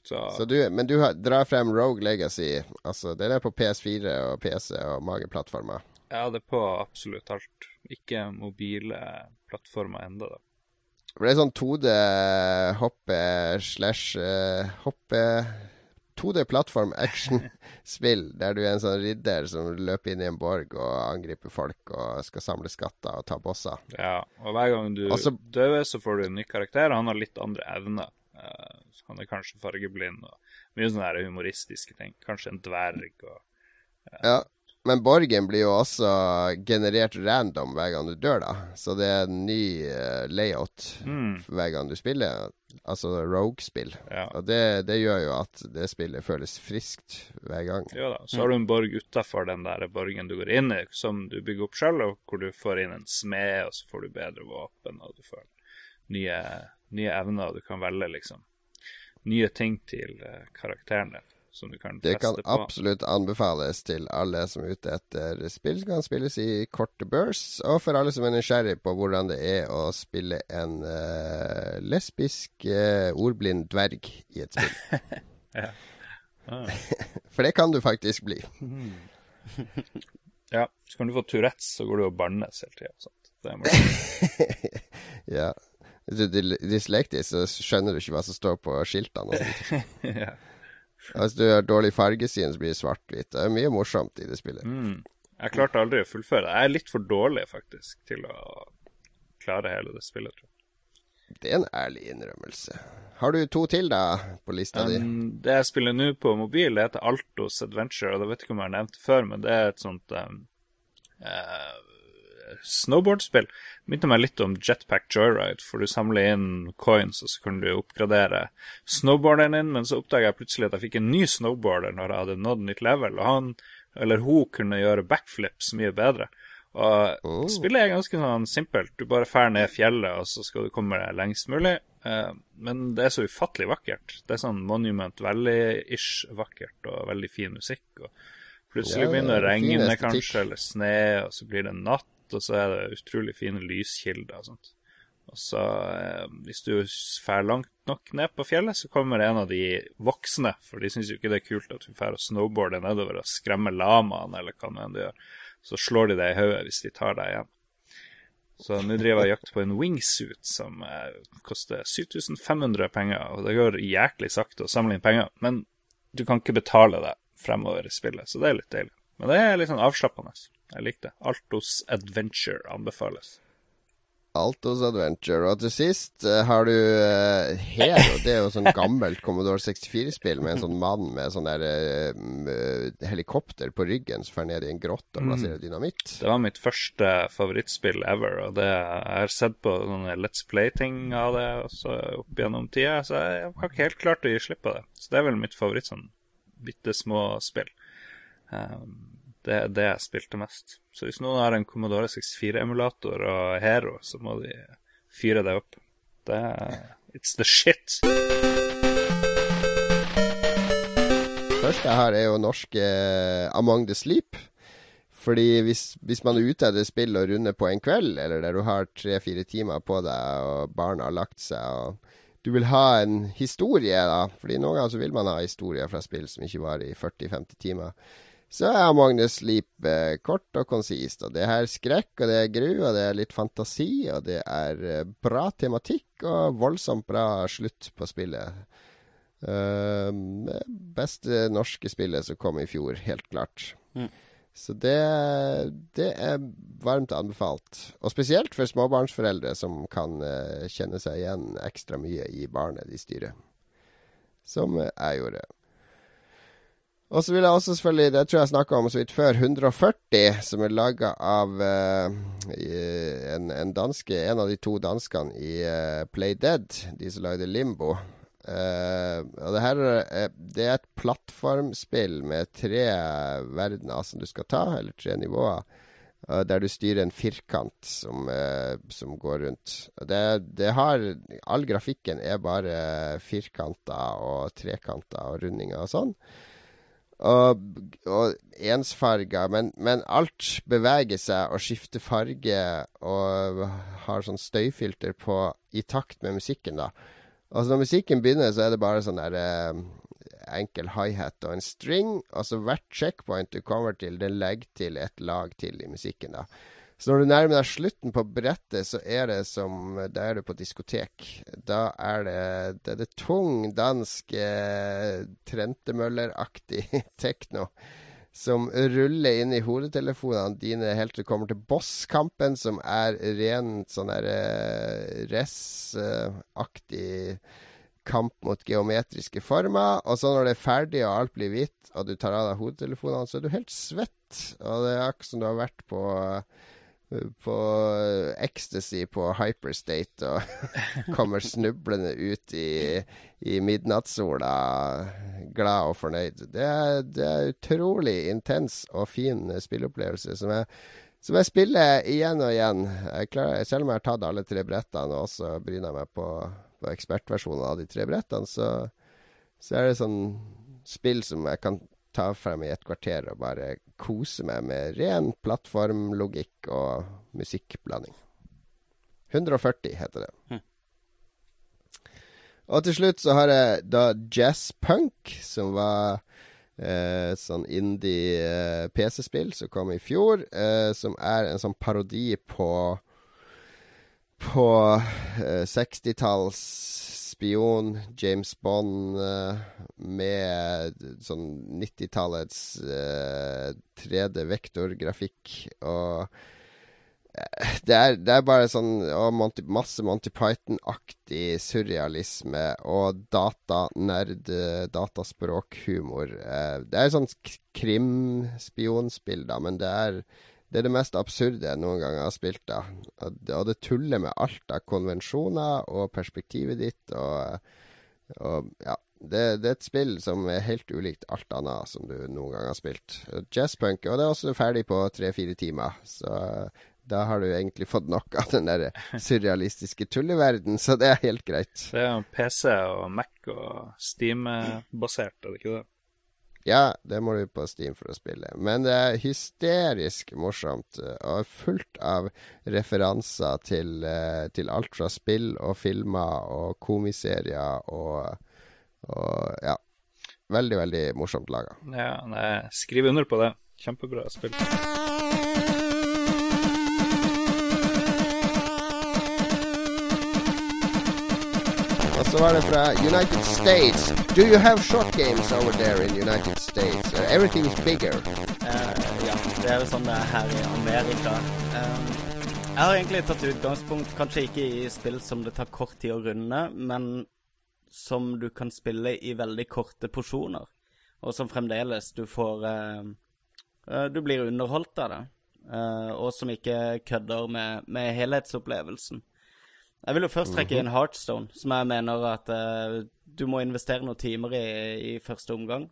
Så, Så du, men du har, drar frem Rogue Legacy. Altså, den er på PS4 og PC og mange plattformer. ja, det er på absolutt alt. Ikke mobile plattformer ennå, da. For det er sånn 2D hoppe slash eh, hoppe 2D-plattform action-spill, der du er en sånn ridder som løper inn i en borg og angriper folk og skal samle skatter og ta bosser. Ja, og hver gang du Altså- dør, så får du en ny karakter. og Han har litt andre evner. Uh, han er kanskje fargeblind og mye sånne humoristiske ting. Kanskje en dverg og Ja, men borgen blir jo også generert random hver gang du dør, da. Så det er en ny uh, layout mm, hver gang du spiller. Altså Rogue-spill. Ja. Og det, det gjør jo at det spillet føles friskt hver gang. Jo da. Så har du en borg utafor den der borgen du går inn i, som du bygger opp sjøl, og hvor du får inn en smed, og så får du bedre våpen, og du får nye, nye evner, og du kan velge liksom nye ting til uh, karakteren din som du kan Det kan på. absolutt anbefales til alle som er ute etter spill. Det kan spilles i korte bursts, og for alle som er nysgjerrig på hvordan det er å spille en uh, lesbisk uh, ordblind dverg i et spill. Ah. For det kan du faktisk bli. Ja, så kan du få Tourettes, så går du og bannes hele tida. Ja. Hvis du er dyslektisk, så skjønner du ikke hva som står på skiltene. ja. Hvis du har dårlig fargesyn, så blir det svart-hvitt. Det er mye morsomt i det spillet. Mm. Jeg klarte aldri å fullføre. Jeg er litt for dårlig, faktisk, til å klare hele det spillet, tror jeg. Det er en ærlig innrømmelse. Har du to til, da, på lista di? Um, det jeg spiller nå på mobil, det heter Altos Adventure, og det vet ikke om jeg har nevnt det før, men det er et sånt um, eh, snowboardspill. Minte meg litt om Jetpack Joyride, for du samler inn coins, og så kan du oppgradere snowboarderen din, men så oppdaga jeg plutselig at jeg fikk en ny snowboarder når jeg hadde nådd nytt level, og han eller hun kunne gjøre backflips mye bedre. Og Oh. spillet er ganske sånn simpelt. Du bare drar ned fjellet, og så skal du komme deg lengst mulig. Eh, men det er så ufattelig vakkert. Det er sånn Monument Valley-ish vakkert, og veldig fin musikk. Og plutselig begynner det å regne, kanskje, eller sne, og så blir det natt, og så er det utrolig fine lyskilder og sånt. Og så, eh, hvis du drar langt nok ned på fjellet, så kommer en av de voksne, for de syns jo ikke det er kult at du drar og snowboarder nedover og skremmer lamaene, eller hva nå enn du gjør. Så slår de deg i hodet hvis de tar deg igjen. Så nå driver jeg og jakter på en wingsuit som eh, koster 7500 penger, og det går jæklig sakte å samle inn penger, men du kan ikke betale det fremover i spillet, så det er litt deilig. Men det er litt sånn avslappende. Jeg likte det. Altos Adventure anbefales. Altos Adventure. Og til sist eh, har du uh, Hero. Det er jo sånn gammelt Commodore 64-spill med en sånn mann med sånn der uh, helikopter på ryggen som fer ned i en grått og plasserer dynamitt. Det var mitt første favorittspill ever, og det, jeg har sett på sånne Let's Play-ting av det også opp gjennom tida, så jeg har ikke helt klart å gi slipp på det. Så det er vel mitt favoritt sånn bitte små spill. Um, det er det jeg spilte mest. Så hvis noen har en Commodore 64-emulator og Hero, så må de fyre deg opp. Det er It's the shit. første har, er jo norske eh, Among the Sleep. Fordi hvis, hvis man er ute etter spill og runder på en kveld, eller der du har tre-fire timer på deg, og barna har lagt seg, og du vil ha en historie, da. Fordi noen ganger så vil man ha historier fra spill som ikke varer i 40-50 timer. Så er Magnus Lip eh, kort og konsist. Og det er skrekk, og det er gru, og det er litt fantasi, og det er eh, bra tematikk og voldsomt bra slutt på spillet. Uh, beste norske spillet som kom i fjor, helt klart. Mm. Så det, det, er varmt anbefalt. Og spesielt for småbarnsforeldre som kan uh, kjenne seg igjen ekstra mye i barnet de styrer. Som jeg gjorde. Og så vil jeg også selvfølgelig, det tror jeg snakka om så vidt før, 140, som er laga av uh, en, en, danske, en av de to danskene i uh, Play Dead, de som lagde Limbo. Uh, og det her det er et plattformspill med tre verdener som du skal ta, eller tre nivåer. der du styrer en firkant som, som går rundt. Det, det, har All grafikken er bare firkanter og trekanter og rundinger og sånn og, og ensfarga, men, men, alt beveger seg og skifter farge og har sånn støyfilter på i takt med musikken, da. Altså Når musikken begynner, så er det bare sånn der eh, enkel high-hat og en string. Altså hvert checkpoint du kommer til, det legger til et lag til i musikken, da. Så når du nærmer deg slutten på brettet, så er det som Da er du på diskotek. Da er det Det er det tung, dansk, eh, Trentemøller-aktig tekno som ruller inn i hodetelefonene dine helt til du kommer til bosskampen, som er rent sånn derre eh, res-aktig kamp mot geometriske former. Og så når det er ferdig og alt blir hvitt, og du tar av deg hodetelefonene, så er du helt svett. Og det er akkurat som du har vært på på ecstasy på hyperstate og kommer snublende ut i, i midnattssola, glad og fornøyd. Det er, det er utrolig intens og fin spilleopplevelse som jeg, som jeg spiller igjen og igjen. Klarer, selv om jeg har tatt alle tre brettene og også bryna meg på, på ekspertversjonen av de tre brettene, så, så er det sånn spill som jeg kan ta frem i et kvarter og bare kose meg med ren plattformlogikk og musikkblanding. 140 heter det. Hm. Og til slutt så har jeg da Jazz Punk, som var eh, sånn indie eh, PC-spill som kom i fjor. Eh, som er en sånn parodi på på 60-talls eh, spion, James Bond, uh, med sånn 90-tallets uh, 3D-vektorgrafikk. Og uh, det, er, det, er, bare sånn Monty, masse Monty Python-aktig surrealisme og datanerd, dataspråkhumor. det er sånn krim-spionspill, da, men det er det er det mest absurde jeg noen gang har spilt. da. Og det tuller med alt av konvensjoner og perspektivet ditt. Og, og ja, det, det, er et spill som er helt ulikt alt annet som du noen gang har spilt. Jazzpunk, og det er også ferdig på tre-fire timer. Så da har du egentlig fått nok av den der surrealistiske tulleverden, så det er helt greit. Det er PC og Mac og Steam-basert, er det ikke det? Ja, det må du på Steam for å spille. Men det er hysterisk morsomt, eh, og fullt av referanser til, eh, til alt fra spill og filmer og komiserier og, og ja. Veldig, veldig morsomt laga. Ja, skriv skriver under på det. Kjempebra spill. så var det fra United States. Do you have short games over there in United States? Uh, is bigger. Uh, ja, det er jo sånn det er her i Amerika. Um, jeg har egentlig tatt utgangspunkt kanskje ikke i spill som det tar kort tid å runde, men som du kan spille i veldig korte porsjoner, og som fremdeles du får uh, Du blir underholdt av det, og som ikke kødder med, med helhetsopplevelsen. Jeg vil jo først trekke inn Heartstone, som jeg mener at uh, du må investere noen timer i i første omgang.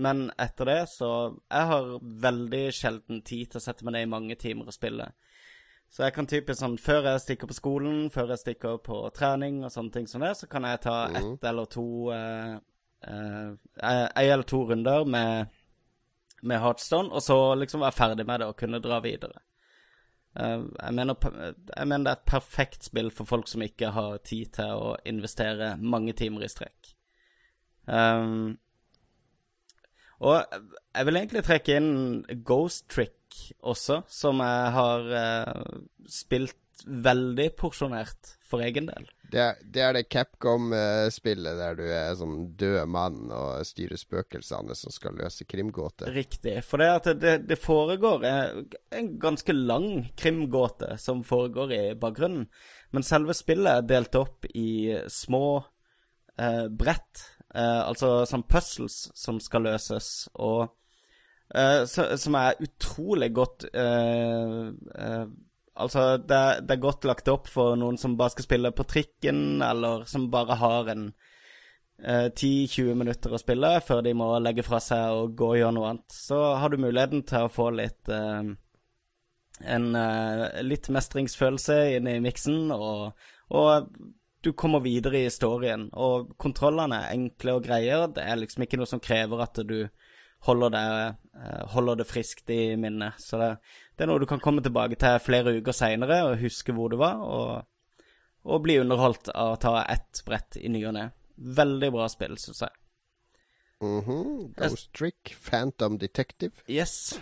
Men etter det så Jeg har veldig sjelden tid til å sette meg ned i mange timer og spille. Så jeg kan typisk sånn Før jeg stikker på skolen, før jeg stikker på trening og sånne ting som det, så kan jeg ta ett mm. eller to uh, uh, Ei eller to runder med, med Heartstone, og så liksom være ferdig med det og kunne dra videre. Eh, jeg, mener, jeg mener det er et perfekt spill for folk som ikke har tid til å investere mange timer i strekk. Um, og jeg vil egentlig trekke inn Ghost Trick også, som jeg har uh, spilt veldig porsjonert for egen del. Det det, er det Capcom-spillet der du er sånn død mann og styrer spøkelsene som skal løse krimgåter. Riktig. For det, at det, det foregår en ganske lang krimgåte som foregår i bakgrunnen. Men selve spillet er delt opp i små eh, brett, eh, altså sånn puzzles som skal løses. Og Uh, så, som er utrolig godt uh, eh, Altså, det, det, er godt lagt opp for noen som bare skal spille på trikken, eller som bare har en eh, 10-20 minutter å spille før de må legge fra seg og gå og gjøre noe annet. Så har du muligheten til å få litt eh, en eh, litt mestringsfølelse inn i miksen, og, og, du kommer videre i historien. Og kontrollene er enkle og greie. Det er liksom ikke noe som krever at du holder det, eh, holder det friskt i minnet. Så det, det, er noe du kan komme tilbake til flere uker seinere og huske hvor du var, og, og, bli underholdt av å ta ett brett i ny og ne. Veldig bra spill, syns jeg. Mm -hmm. Ghost Trick, Phantom Detective. Yes.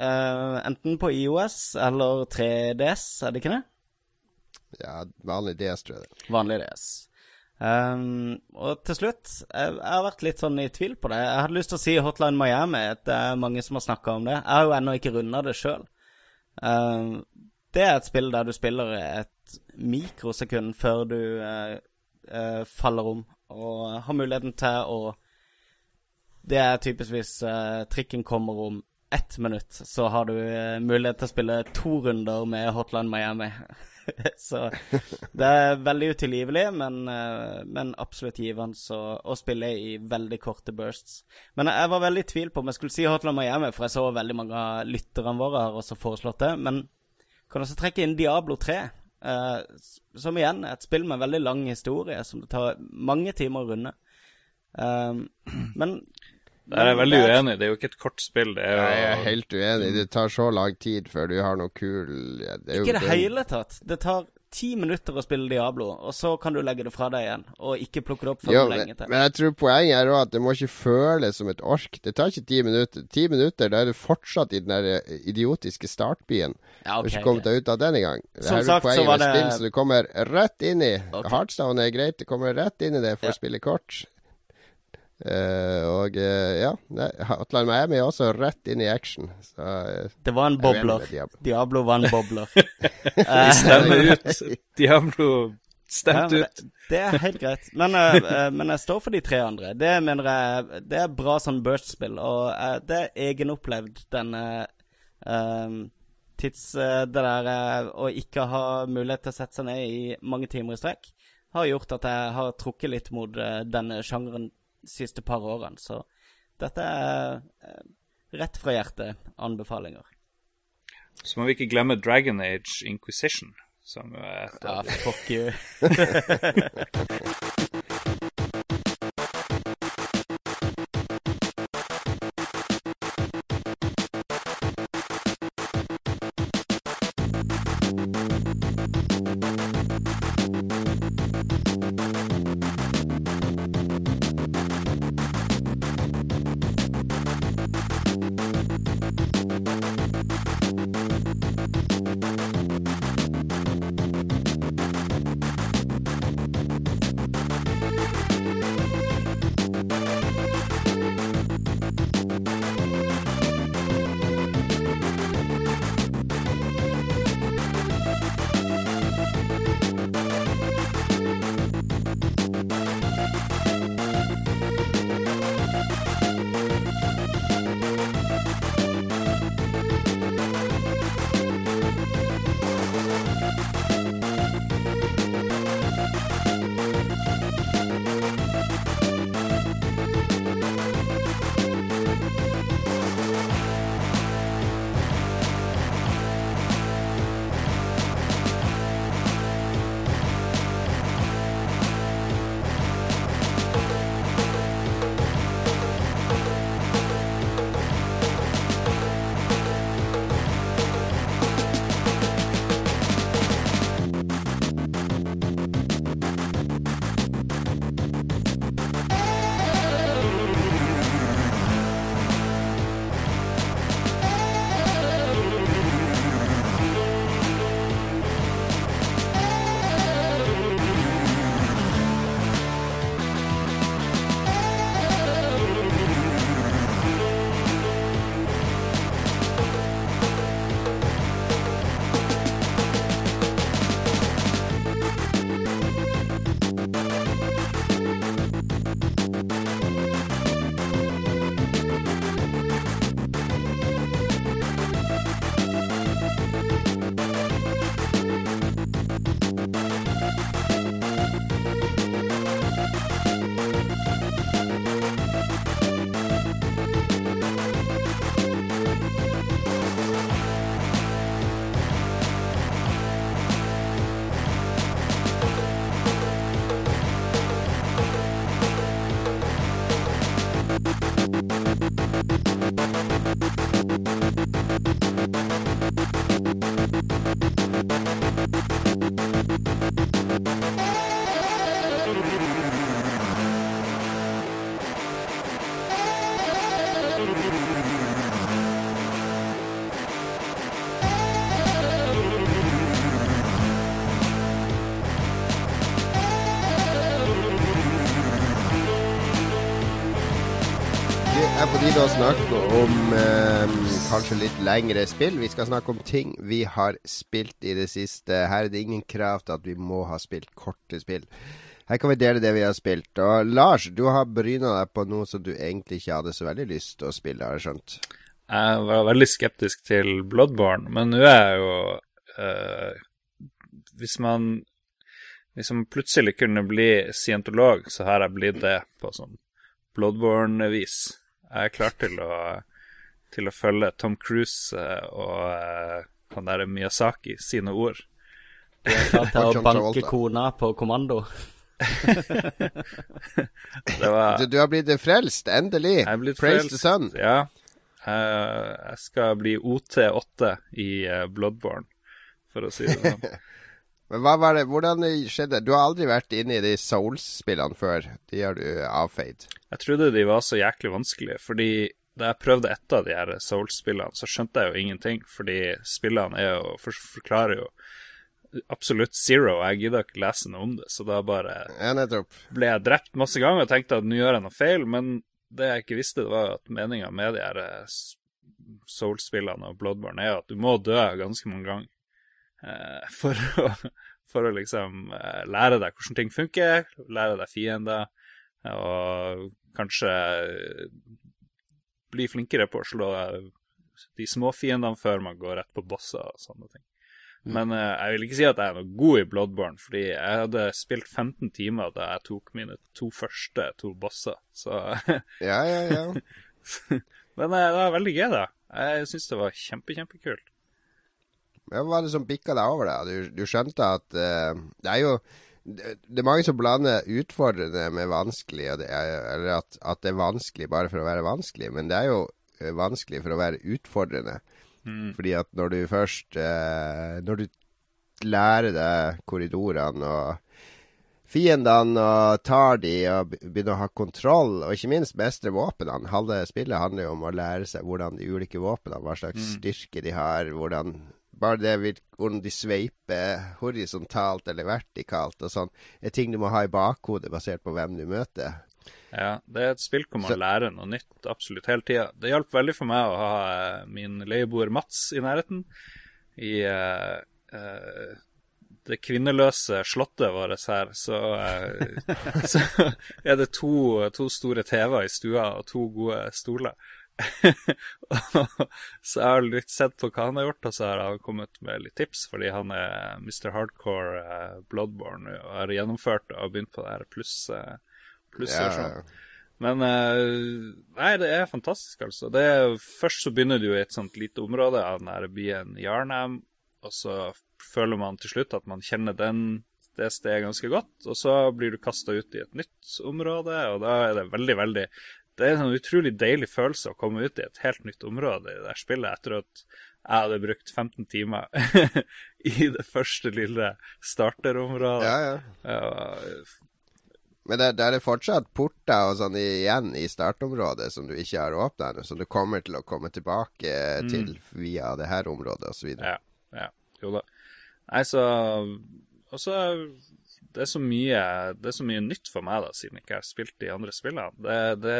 Uh, enten på IOS eller 3DS, er det ikke det? Ja, vanlig DS, tror jeg det. Vanlig DS. Um, og til slutt, jeg, jeg, har vært litt sånn i tvil på det. Jeg hadde lyst til å si Hotline Miami. Det er mange som har snakka om det. Jeg har jo ennå ikke runda det sjøl. Um, ehm, det er et spill der du spiller et mikrosekund før du uh, uh, faller om, og har muligheten til å Det er typisk hvis uh, trikken kommer om ett minutt, så har du mulighet til å spille to runder med Hotline Miami. så det er veldig utilgivelig, men, eh, men absolutt givende å, spille i veldig korte bursts. Men jeg var veldig i tvil på om jeg skulle si Hotline Miami, for jeg så veldig mange av lytterne våre har også foreslått det. Men kan også trekke inn Diablo 3. Uh, som igjen er et spill med en veldig lang historie, som det tar mange timer å runde. Uh, men der er jeg veldig uenig. Det er jo ikke et kort spill. Det er jo... Jeg er helt uenig. Det tar så lang tid før du har noe kul det Ikke i det hele tatt. Det tar ti minutter å spille Diablo, og så kan du legge det fra deg igjen. Og ikke plukke det opp for jo, lenge til. Men jeg tror poenget er òg at det må ikke føles som et ork. Det tar ikke ti minutter. Ti minutter, da er du fortsatt i den der eh, idiotiske startbyen. Ja, okay, du ikke kommet deg ut av den engang. Det her er poenget med det... spill, så du kommer rett inn i. Okay. Hardstone er greit, du kommer rett inn i det for ja. å spille kort. Uh, og uh, ja, Hotline Miami er også rett inn i action. Så, uh, det var en bobler. Diablo. Diablo. var en bobler. De stemmer ut. Diablo stemt ja, ut. Det, det, er helt greit. Men, men, jeg står for de tre andre. Det mener jeg Det er bra sånn burst-spill. Og det er egenopplevd, denne tids... det der å ikke ha mulighet til å sette seg ned i mange timer i strekk, har gjort at jeg har trukket litt mot denne sjangeren siste par årene. Så dette er eh, rett fra hjertet anbefalinger. Så må vi ikke glemme Dragon Age Inquisition, som er et Ja, fuck you. Å snakke om eh, kanskje litt lengre spill. Vi skal snakke om ting vi har spilt i det siste. Her er det ingen krav til at vi må ha spilt korte spill. Her kan vi dele det vi har spilt. Og Lars, du har bryna deg på noe som du egentlig ikke hadde så veldig lyst til å spille, har jeg skjønt? Jeg var veldig skeptisk til Bloodborne, men nå er jeg jo eh, Hvis man hvis man plutselig kunne bli scientolog, så har jeg blitt det på sånn Bloodborne-vis. Jeg er klar til å, til å følge Tom Cruise eh, og uh, han derre Miyazaki sine ord. Du er klar til å banke kona på kommando? var, du, du, har blitt frelst, endelig. Blitt Praise frelst, the sun. Ja. Uh, jeg skal bli OT8 i uh, Bloodborne, for å si det sånn. Men hva var det, hvordan skjedde Du har aldri vært inne i de Souls-spillene før. De har du avfeid. Jeg trodde de var så jæklig vanskelige, fordi da jeg prøvde et av de her Souls-spillene, så skjønte jeg jo ingenting. Fordi spillene er jo, for, forklarer jo absolutt zero. Jeg gidder ikke lese noe om det, så da bare ble jeg drept masse ganger og tenkte at nå gjør jeg noe feil. Men det jeg ikke visste, det var at meninga med de her eh, Souls-spillene og Bloodborne er at du må dø ganske mange ganger. Eh, for, å, for å liksom eh, lære deg hvordan ting funker, lære deg fiender, og kanskje bli flinkere på å slå de små fiendene før man går rett på bosser og sånne ting. Mm. Men uh, jeg vil ikke si at jeg er noe god i Bloodborne, fordi jeg hadde spilt 15 timer da jeg tok mine to første to bosser, så Ja, ja, ja. Men uh, det var veldig gøy, da. Jeg syns det var kjempe, kjempekult. Hva var det som bikka deg over, da? Du, du skjønte at uh, Det er jo det er mange som blander utfordrende med vanskelig, er, eller at, at, det er vanskelig bare for å være vanskelig. Men det er jo eh, vanskelig for å være utfordrende. Mm. Fordi at når du først uh, Når du lærer deg korridorene og fiendene og tar de og begynner å ha kontroll, og ikke minst mestre våpnene. Halve spillet handler jo om å lære seg hvordan de ulike våpnene, hva slags mm. styrke de har, hvordan bare det hvordan de sveiper horisontalt eller vertikalt og sånn, er ting du må ha i bakhodet basert på hvem du møter. Ja, det er et spill hvor man Så... lærer noe nytt absolutt hele tida. Det hjalp veldig for meg å ha uh, min leieboer Mats i nærheten. I uh, uh, det kvinneløse slottet vårt her, så, så er det to, to store TV-er i stua og to gode stoler. så jeg har litt sett på hva han har gjort, og så har han kommet med litt tips, fordi han er Mr. Hardcore eh, Bloodborne og har gjennomført og begynt på det her pluss plussversjonen. Yeah. Men uh, nei, det er fantastisk, altså. Det er, først så begynner du i et sånt lite område av den her byen Jarnheim, og så føler man til slutt at man kjenner den det stedet ganske godt, og så blir du kasta ut i et nytt område, og da er det veldig, veldig det er en sånn utrolig deilig følelse å komme ut i et helt nytt område i det der spillet etter at jeg hadde brukt 15 timer i det første lille starterområdet. Ja, ja. Men der, det er fortsatt porter og sånn igjen i startområdet som du ikke har åpna ennå, som du kommer til å komme tilbake mm. til via det her området osv. Ja, ja. Jo da. Nei, så Og så det er så mye, det er så mye nytt for meg, da, siden jeg ikke har spilt de andre spillene. Det, det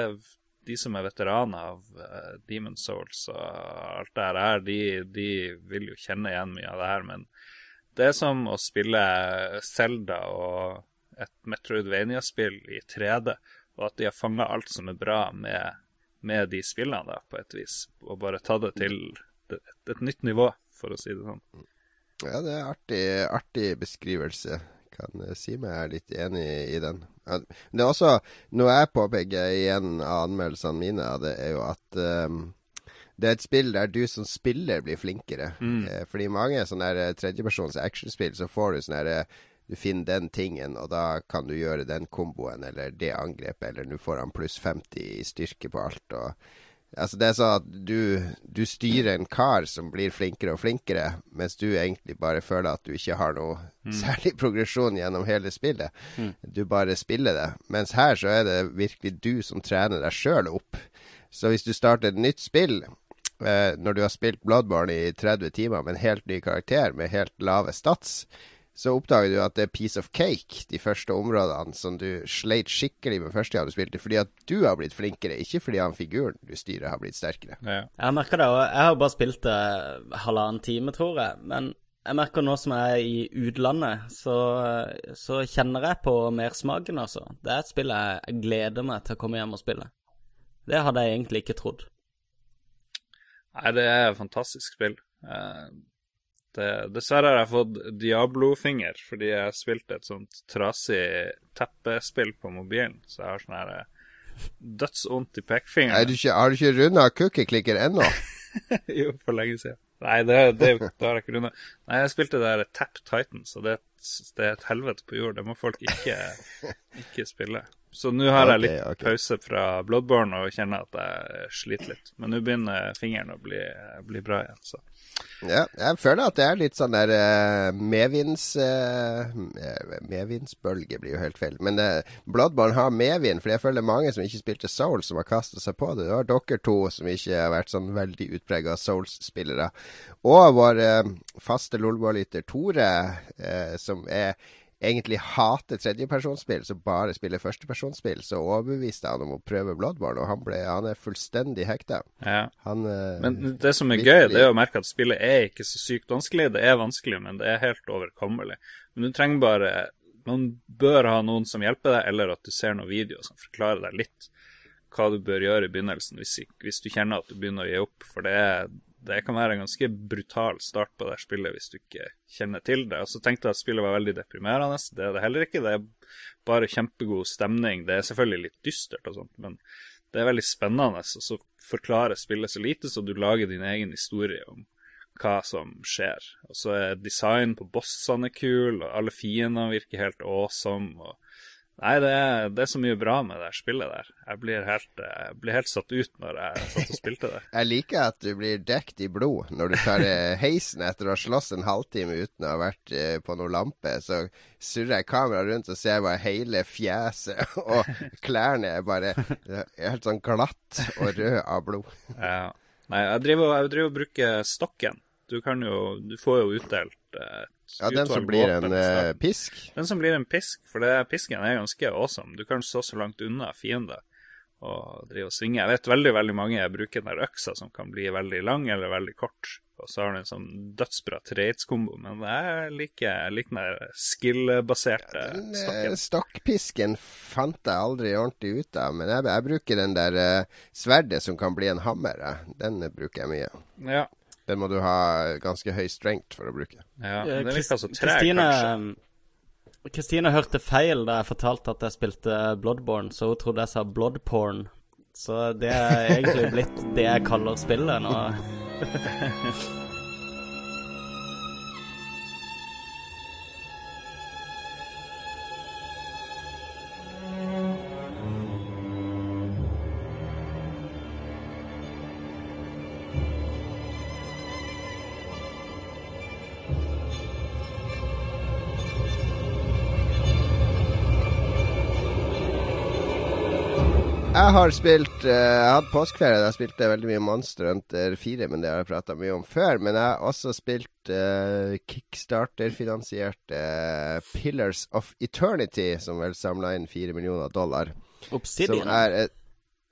de som er veteraner av uh, eh, Demon Souls og alt det her, de, de, vil jo kjenne igjen mye av det her. Men det er som å spille Zelda og et Metroidvania-spill i 3D, og at de har fanga alt som er bra med, med, de spillene, da, på et vis. Og bare tatt det til et, et nytt nivå, for å si det sånn. Ja, det er artig, artig beskrivelse kan eh, si meg er litt enig i den. Det er også noe jeg påpeker i en av anmeldelsene mine, det er jo at um, det er et spill der du som spiller blir flinkere. Mm. Eh, fordi mange sånne eh, tredjepersons actionspill, så får du sånn herre du finner den tingen, og da kan du gjøre den komboen eller det angrepet, eller nå får han pluss 50 i styrke på alt. og Altså Det er sånn at du, du, styrer en kar som blir flinkere og flinkere, mens du egentlig bare føler at du ikke har noe mm. særlig progresjon gjennom hele spillet. Mm. Du bare spiller det. Mens her så er det virkelig du som trener deg sjøl opp. Så hvis du starter et nytt spill eh, når du har spilt Bloodborne i 30 timer med en helt ny karakter med helt lave stats, så oppdager du at det er piece of cake, de første områdene som du sleit skikkelig med første gang du spilte, fordi at du har blitt flinkere, ikke fordi han figuren du styrer, har blitt sterkere. Ja. Jeg har det, og jeg har bare spilt det halvannen time, tror jeg. Men jeg merker nå som jeg er i utlandet, så, så kjenner jeg på mersmaken, altså. Det er et spill jeg gleder meg til å komme hjem og spille. Det hadde jeg egentlig ikke trodd. Nei, det er et fantastisk spill. Eh, det, dessverre har jeg fått Diablo-finger fordi jeg spilte et sånt trasig teppespill på mobilen, så jeg har sånn her eh, dødsvondt i Er pekefingeren. du ikke, har du ikke runda cookie-klikker ennå? jo, for lenge siden. Nei, det, det, det har jeg ikke runda. Nei, jeg spilte det der Tap Titan, så det, er et- det er et helvete på jord. Det må folk ikke, ikke spille. Så nå har jeg litt litt okay. pause fra Bloodborne og kjenner at jeg sliter litt. Men nå begynner fingeren å bli, bli bra igjen, så Ja, jeg føler at det er litt sånn der uh, medvinds... uh, medvindsbølge blir jo helt feil. Men uh, Bloodborne har medvind, for jeg føler det er mange som ikke spilte Soul, som har kasta seg på det. Det var dere to som ikke har vært sånn veldig utprega Souls-spillere. Og vår uh, faste lolboa-lytter Tore, som er egentlig hater tredjepersonsspill, som bare spiller førstepersonsspill, så overbeviste han om å prøve Bloodborne, og han, ble, han er fullstendig hekta. ja. Han eh, Men det som er virkelig- gøy, det er å merke at spillet er ikke så sykt vanskelig. Det er vanskelig, men det er helt overkommelig. Men du trenger bare Man bør ha noen som hjelper deg, eller at du ser noen videoer som forklarer deg litt hva du bør gjøre i begynnelsen hvis, hvis du kjenner at du begynner å gi opp. For det, er, det kan være en ganske brutal start på det spillet hvis du ikke kjenner til det. Og så tenkte jeg at spillet var veldig deprimerende. Det er det heller ikke. Det er bare kjempegod stemning. Det er selvfølgelig litt dystert og sånt, men det er veldig spennende. Og så forklarer spillet så lite, så du lager din egen historie om hva som skjer. Og så er design på bossene kul, og alle fiendene virker helt awesome. Og Nei, det er, det er så mye bra med det spillet der. Jeg blir helt, jeg blir helt satt ut når jeg satt og spilte det. Jeg liker at du blir dekt i blod når du tar eh, heisen etter å ha slåss en halvtime uten å ha vært eh, på noen lampe. Så surrer jeg kameraet rundt og ser bare hele fjeset, og klærne er bare eh, helt sånn glatt og rød av blod. Ja. Nei, jeg driver, jeg driver og bruker stokken. Du kan jo Du får jo utdelt eh, et Ja, den som blir en eh, pisk. Den som blir en pisk, for det, pisken er ganske awesome. Du kan stå så langt unna fiender og drive og svinge. Jeg vet veldig veldig mange bruker den der øksa som kan bli veldig lang eller veldig kort. Og så har du en sånn dødsbra treitskombo, men jeg liker, liker den der skill-baserte ja, stakken. stokken. stokkpisken fant jeg aldri ordentlig ut av, men jeg, jeg bruker den der uh, sverdet som kan bli en hammer. jeg. Den eh, bruker jeg mye. Ja. Den må du ha ganske høy strength for å bruke. ja. Eh, Den Krist- virker så treg, kanskje. Kristine hørte feil da jeg fortalte at jeg spilte Bloodborne, så hun trodde jeg sa bloodporn. Så det er egentlig blitt det jeg kaller spillet nå. Jeg har spilt eh, Jeg hatt påskeferie. Jeg spilte veldig mye Monster Hunter 4, men det har jeg prata mye om før. Men jeg har også spilt uh, kickstarter-finansiert uh, Pillars of Eternity, som vel samla inn fire millioner dollar. Obsidian. Som er et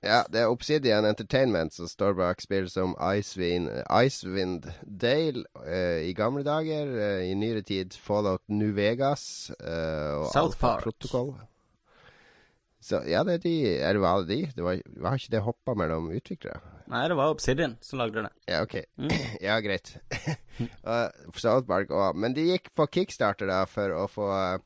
ja, det er Obsidian Entertainment som står bak spill som Icewind, Icewind Dale uh, i gamle dager. uh, I nyere tid Fallout New Vegas uh, og South Alpha Park. Protocol. Så ja, det er de. Eller var det de? Det var, var ikke det hoppa mellom utviklere? Nei, det var Obsidian som lagde det. Ja, OK. ja, greit. uh, South Park òg. Men de gikk på kickstarter da for å få eh,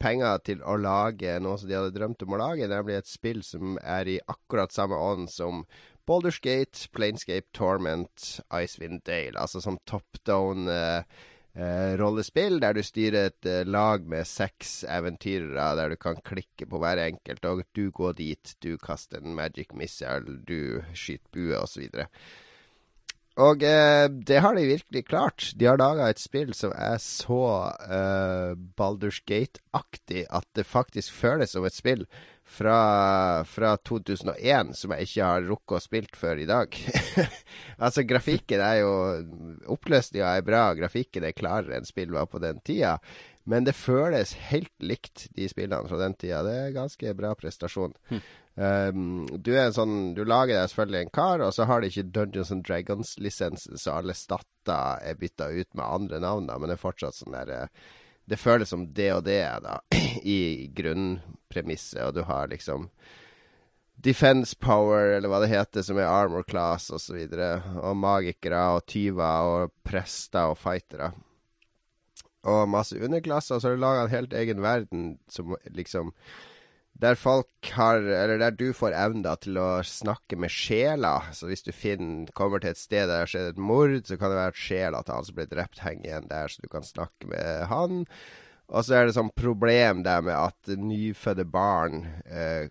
penger til å lage noe som de hadde drømt om å lage, nemlig et spill som er i akkurat samme ånd som Baldur's Gate, Planescape, Torment, Icewind Dale. Altså som top down eh, rollespill, der du styrer et eh, lag med seks eventyrere, der du kan klikke på hver enkelt, og du går dit, du kaster en magic missile, du skyter bue, osv. Og eh, det har de virkelig klart. De har laga et spill som er så eh, Baldur's Gate-aktig at det faktisk føles som et spill fra, fra 2001 som jeg ikke har rukket å spilt før i dag. altså, grafikken er jo Oppløsninga er bra, grafikken er klarere enn spill var på den tida. Men det føles helt likt de spillene fra den tida. Det er ganske bra prestasjon. Hm. Um, du en sånn Du lager deg selvfølgelig en kar, og så har de ikke Dungeons and Dragons-lisensen, så alle statter er bytta ut med andre navn, da, men det er fortsatt sånn der uh, Det føles som det og det, da, i grunnpremisset, og du har liksom Defense Power, eller hva det heter, som er Armor Class osv. Og, så og magikere og tyver og prester og fightere. Og masse underklasser. Og så har du laga en helt egen verden som liksom Der folk har Eller der du får evner til å snakke med sjela. Så hvis du finner, kommer til et sted der det har skjedd et mord, så kan det være at sjela til han som ble drept, henger igjen der, så du kan snakke med han. Og så er det sånn problem der med at nyfødte barn eh,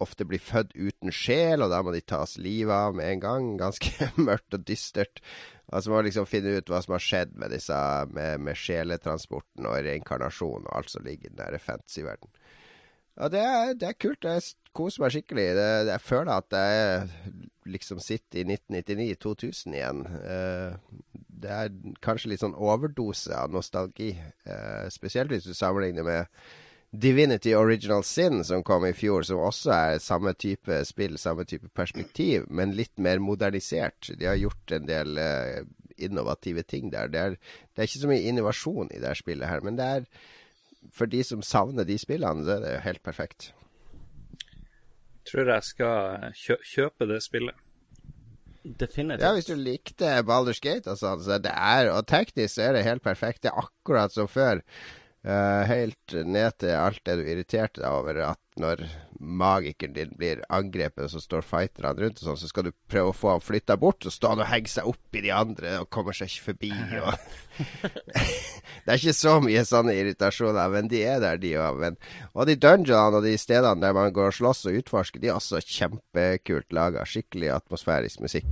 ofte blir født uten sjel, og da må de tas livet av med en gang. Ganske mørkt og dystert. Altså må liksom finne ut hva som har skjedd med disse med, med sjeletransporten og reinkarnasjon og alt som ligger i den der fantasy-verden. Ja, det er, det er, kult. Jeg koser meg skikkelig. Det, jeg føler at jeg liksom sitter i 1999-2000 igjen. Uh, det er kanskje litt sånn overdose av nostalgi. Uh, spesielt hvis du sammenligner med Divinity Original Sin, som kom i fjor, som også er samme type spill, samme type perspektiv, men litt mer modernisert. De har gjort en del uh, innovative ting der. Det er, det er, ikke så mye innovasjon i det spillet her, men det er for de som savner de spillene, så er det helt perfekt. Jeg tror jeg skal kjø kjøpe det spillet. Definitivt. Ja, hvis du likte Baldur's Gate og sånn, så det er Og teknisk så er det helt perfekt. Det er akkurat som før. Uh, helt ned til alt det du irriterte deg over, at når magikeren din blir angrepet, så står fighterne rundt, og sånn, så skal du prøve å få han flytta bort, så står han og henger seg opp i de andre og kommer seg ikke forbi. Og det er ikke så mye sånne irritasjoner, men de er der, de òg. Og de dungeonene og de stedene der man går og slåss og utforsker, de er også kjempekult laga. Skikkelig atmosfærisk musikk.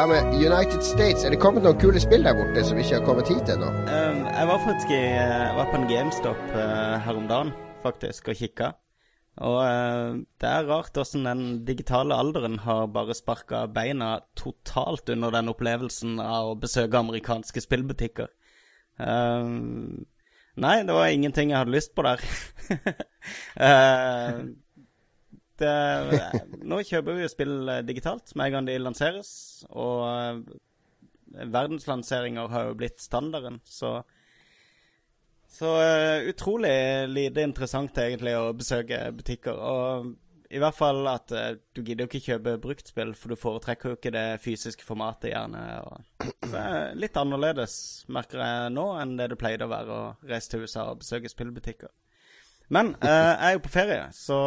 Hva med United States? Er det kommet noen kule spill der borte som ikke har kommet hit ennå? Um, jeg var faktisk i, jeg var på en GameStop uh, her om dagen, faktisk, og kikka. Og uh, det er rart åssen den digitale alderen har bare sparka beina totalt under den opplevelsen av å besøke amerikanske spillbutikker. Um, nei, det var ingenting jeg hadde lyst på der. uh, det, nå kjøper vi jo spill eh, digitalt med en gang de lanseres. Og uh, verdenslanseringer har jo blitt standarden, så Så utrolig lite interessant egentlig å besøke butikker. Og i hvert fall at du gidder jo ikke kjøpe bruktspill, for du foretrekker jo ikke det fysiske formatet, gjerne. Og det er litt annerledes, merker jeg nå, enn det det pleide å være å reise til USA og besøke spillbutikker. Men jeg er jo på ferie, så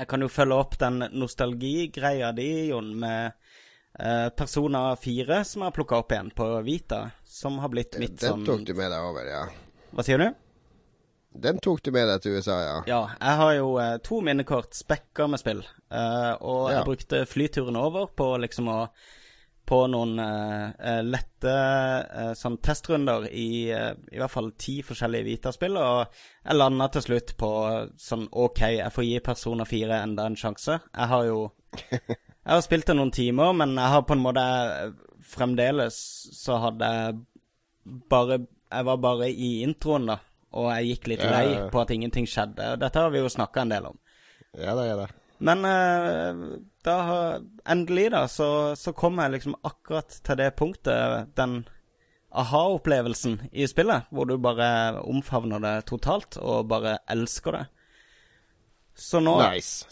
jeg kan jo følge opp den nostalgigreia di, Jon, med eh, Persona 4, som jeg har plukka opp igjen på Vita. Som har blitt mitt den, sånn Den tok du med deg over, ja. Hva sier du? Den tok du med deg til USA, ja. Ja. Jeg har jo eh, to minnekort spekka med spill. Eh, og Ja. jeg brukte flyturen over på liksom å på noen eh, lette uh, sånn testrunder i uh, i hvert fall ti forskjellige Vita-spill, og jeg landa til slutt på sånn OK, jeg får gi Persona 4 enda en sjanse. Jeg har jo Jeg har spilt det noen timer, men jeg har på en måte Fremdeles så hadde jeg bare Jeg var bare i introen, da, og jeg gikk litt lei på at ingenting skjedde. Dette har vi jo snakka en del om. Ja da, ja da. Men da endelig, da, så, så kom jeg liksom akkurat til det punktet, den aha-opplevelsen i spillet, hvor du bare omfavner det totalt og bare elsker det. Så nå Nice.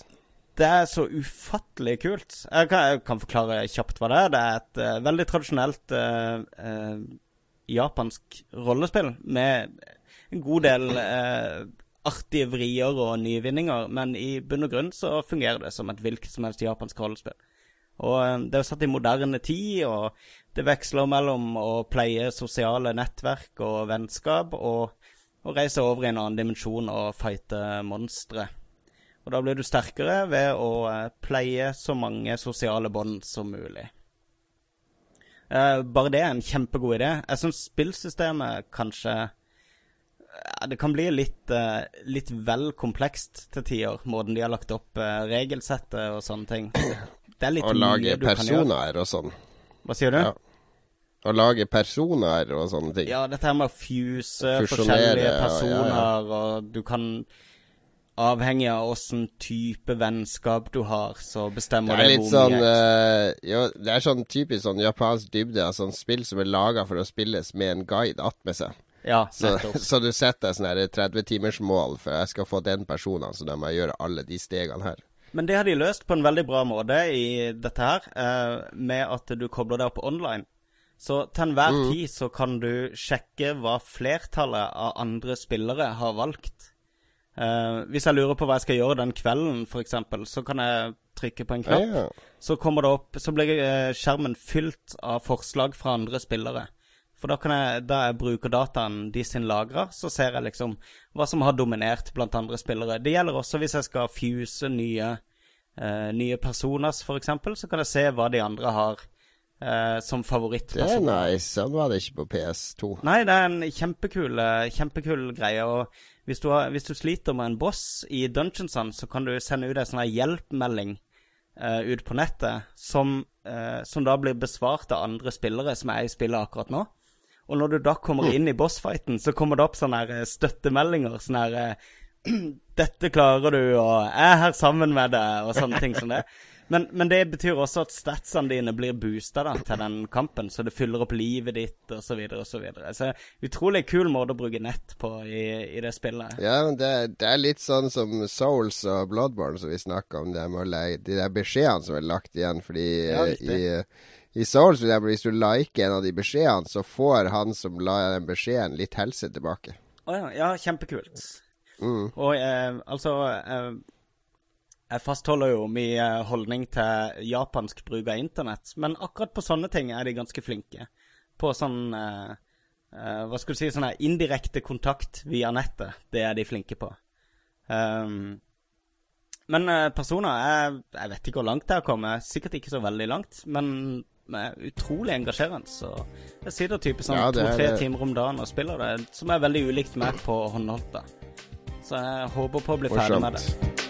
Det er så ufattelig kult. Jeg kan, jeg kan forklare kjapt hva det er. Det er et uh, veldig tradisjonelt uh, uh, japansk rollespill med en god del artige vrier og nyvinninger, men i bunn og grunn så fungerer det som et hvilket som helst japansk rollespill. Og eh, det er jo satt i moderne tid, og det veksler mellom å pleie sosiale nettverk og vennskap og å reise over i en annen dimensjon og fighte monstre. Og da blir du sterkere ved å eh, pleie så mange sosiale bånd som mulig. Eh, bare det er en kjempegod idé. Jeg syns spillsystemet kanskje Det kan bli litt, eh, litt vel komplekst til tider, måten de har lagt opp eh, regelsettet og sånne ting. Det er litt Å lage mye du kan gjøre. personer og sånn. Hva sier du? Ja. Å lage personer og sånne ting. Ja, dette her med å fuse forskjellige forskjellige ja, ja, ja. personer, og du kan Avhengig av åssen type vennskap du har, så Det bestemmer er det, litt hvor sånn eh, Jo, det er sånn typisk sånn japansk dybde av sånn spill som er laga for å spilles med en guide attmed seg. Ja, Så, så du setter sånn her 30-timersmål for jeg skal få den personen, så da må jeg gjøre alle de stegene her. Men det har de løst på en veldig bra måte i dette her, eh, med at du kobler deg opp online. Så til enhver Mm. tid så kan du sjekke hva flertallet av andre spillere har valgt. Eh, hvis jeg lurer på hva jeg skal gjøre den kvelden, f.eks., så kan jeg trykke på en knapp. ja. Så kommer det opp Så blir eh, skjermen fylt av forslag fra andre spillere. For da kan jeg, da jeg bruker dataen de sin lagrer, så ser jeg liksom hva som har dominert blant andre spillere. Det gjelder også hvis jeg skal fuse nye, eh, nye personas, for eksempel, så kan jeg se hva de andre har eh, som Det er nice. Sånn var det ikke på PS2. Nei, det er en kjempekul, eh, kjempekul greie. Og hvis du, har, hvis du sliter med en boss i Dungeonsand, så kan du sende ut en sånn hjelpmelding eh, ut på nettet, som, eh, som da blir besvart av andre spillere som er i spillet akkurat nå. Og når du da kommer inn i bossfighten, så kommer det opp sånne her eh, støttemeldinger. Sånne her eh, 'Dette klarer du', og 'Jeg er her sammen med deg', og sånne ting som det. Men, men det betyr også at statsene dine blir boosta da, til den kampen, så det fyller opp livet ditt osv. Så, videre, og så, videre. så utrolig kul måte å bruke nett på i, i det spillet. Ja, men det, det er litt sånn som Souls og Bloodborne som vi snakka om, det med å leie de der beskjedene som er lagt igjen. Fordi Ja, eh, i, i Souls, eksempel, hvis du liker en av de beskjedene, så får han som la den beskjeden, litt helse tilbake. Å ja, ja, kjempekult. Mm. Og eh, altså eh, Jeg fastholder jo min eh, holdning til japansk bruk av internett, men akkurat på sånne ting er de ganske flinke. På sånn eh, eh, Hva skal du si Sånn her indirekte kontakt via nettet. Det er de flinke på. Um, men eh, personer jeg, jeg vet ikke hvor langt jeg har kommet. Sikkert ikke så veldig langt, men men utrolig engasjerende. Så jeg sitter type sånn Ja, to-tre timer om dagen og spiller det, som er veldig ulikt meg på håndholdt. da. Så jeg håper på å bli ferdig med det.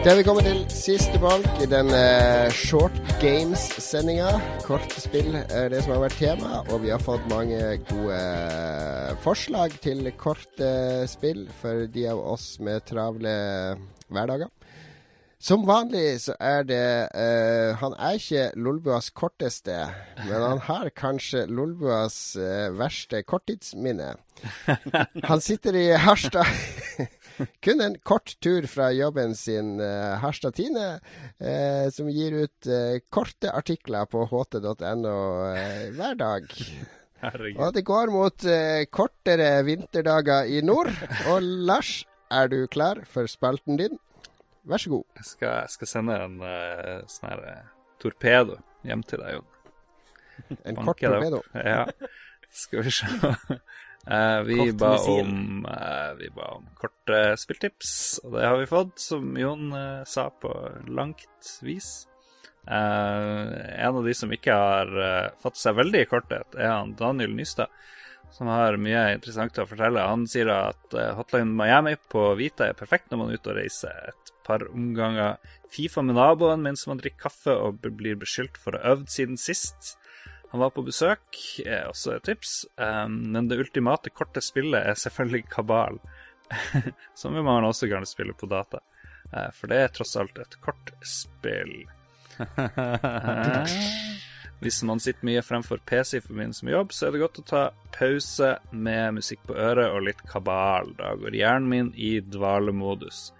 Habit. er vi kommet til siste bolk i den Short Games-sendinga. Kortspill er det som har vært tema, og vi har fått mange gode eh, forslag til korte spill for de av oss med travle hverdager. Som vanlig så er det uh, Han er ikke Lolbuas korteste, men han har kanskje Lolbuas uh, verste korttidsminne. Han sitter i Harstad kun en kort tur fra jobben sin, uh, Harstad Tine, eh, som gir ut eh, korte artikler på ht.no eh, hver dag. Herregud. Og det går mot eh, kortere vinterdager i nord. Og Lars, er du klar for spalten din? Vær så god. Jeg skal, jeg skal sende en uh, sånn her uh, torpedo hjem til deg, Jon. En Banker kort torpedo. Ja. Skal vi se. Eh, vi, ba om, uh, vi ba om korte spilltips, og det har vi fått, som Jon eh, sa, på langt vis. En av de som ikke har uh, fått seg veldig i korthet, er han Daniel Nystad, som har mye interessant å fortelle. Han sier at Hotline Miami på Vita er perfekt når man er ute og reiser. Et par omganger Fifa med naboen mens man drikker kaffe og blir beskyldt for å ha øvd siden sist. Han var på besøk, er også et tips, um, men det ultimate korte spillet er selvfølgelig Kabal, som jo man også kan spille på data. Uh, for det er tross alt et kortspill. Eh, hvis man sitter mye fremfor PC i forbindelse med jobb, så er det godt å ta pause med musikk på øret og litt kabal. Da går hjernen min i dvalemodus.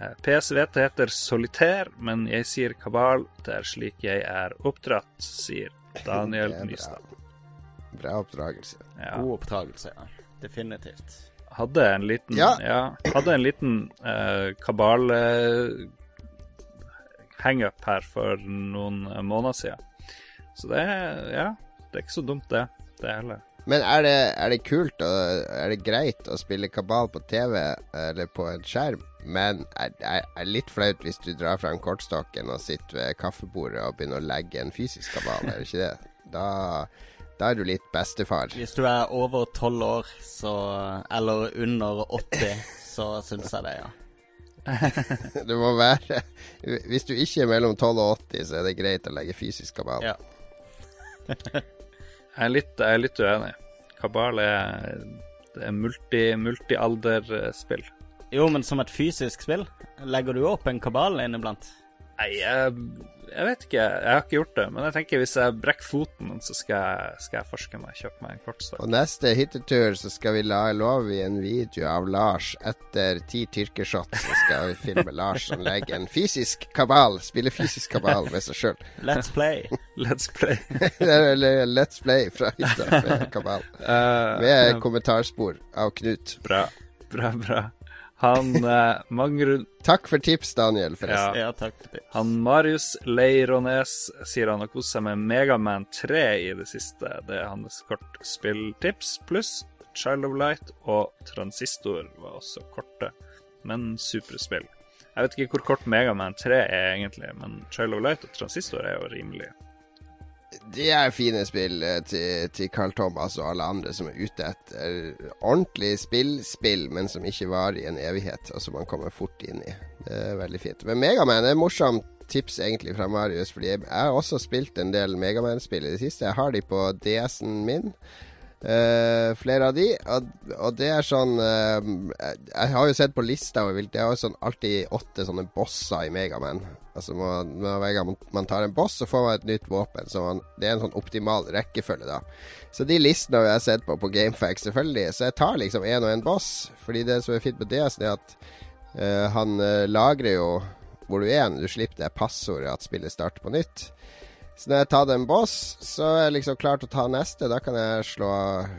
Eh, PC vet det heter solitær, men jeg sier kabal. Det er slik jeg er oppdratt, sier Daniel er bra. Bra oppdragelse. Ja. God oppdragelse, ja. Definitivt. Hadde en liten Ja. Ja, hadde en liten uh, kabal uh, hangup her for noen eh, måneder siden. Så det er Ja, det er ikke så dumt, det. Det heller. Men er det, er det kult og er det greit å spille kabal på TV eller på en skjerm? Men er det er, litt flaut hvis du drar fram kortstokken og sitter ved kaffebordet og begynner å legge en fysisk kabal, er det ikke det? Da, da er du litt bestefar. Hvis du er over tolv år, så Eller under 80, så syns jeg det, ja. Det må være Hvis du ikke er mellom 12 og 80, så er det greit å legge fysisk kabal. Ja. Jeg er litt, jeg er litt uenig. Kabal er, det er multi, multialderspill. Jo, men som et fysisk spill, legger du opp en kabal inniblant? Nei, jeg, jeg vet ikke. Jeg har ikke gjort det. Men jeg tenker hvis jeg brekker foten, så skal jeg, skal jeg forske meg. Kjøpe meg en kortstokk. På neste hyttetur så skal vi la, love i en video av Lars etter ti tyrkershot. Så skal vi filme Lars som legger en fysisk kabal. Spiller fysisk kabal med seg sjøl. Let's play. Let's play. Eller Let's Play fra hytta med kabal. Eh, Med kommentarspor av Knut. Bra, bra, bra. Han eh, Mangrud Takk for tips, Daniel, forresten. Ja, takk. for tips. Han Marius Leirones sier han har kost seg med Megaman 3 i det siste. Det er hans kortspilltips. Pluss Child of Light og Transistor var også korte, men supre spill. Jeg vet ikke hvor kort Megaman 3 er egentlig, men Child of Light og Transistor er jo rimelig. De er fine spill eh, til, til Carl Thomas og alle andre som er ute etter ordentlig spill-spill, men som ikke varer i en evighet, og som man kommer fort inn i. Det er veldig fint. Men Megaman er et morsomt tips egentlig fra Marius, fordi jeg har også spilt en del Megaman-spill i det siste. Jeg har de på DS-en min. Eh, flere av de, og, og det er sånn uh, jeg, jeg har jo sett på lista, og det er jo sånn alltid åtte sånne bosser i Megaman. Altså man, hver gang man, tar en boss, så får man et nytt våpen. Så man, det er en sånn optimal rekkefølge, da. Så de listene har jeg sett på på Gamefax, selvfølgelig. Så jeg tar liksom én og én boss. Fordi det som er fint med DS, er at uh, han lagrer jo hvor du er når du slipper det passordet at spillet starter på nytt. Så når jeg tar en boss, så er jeg liksom klar til å ta neste. Da kan jeg slå,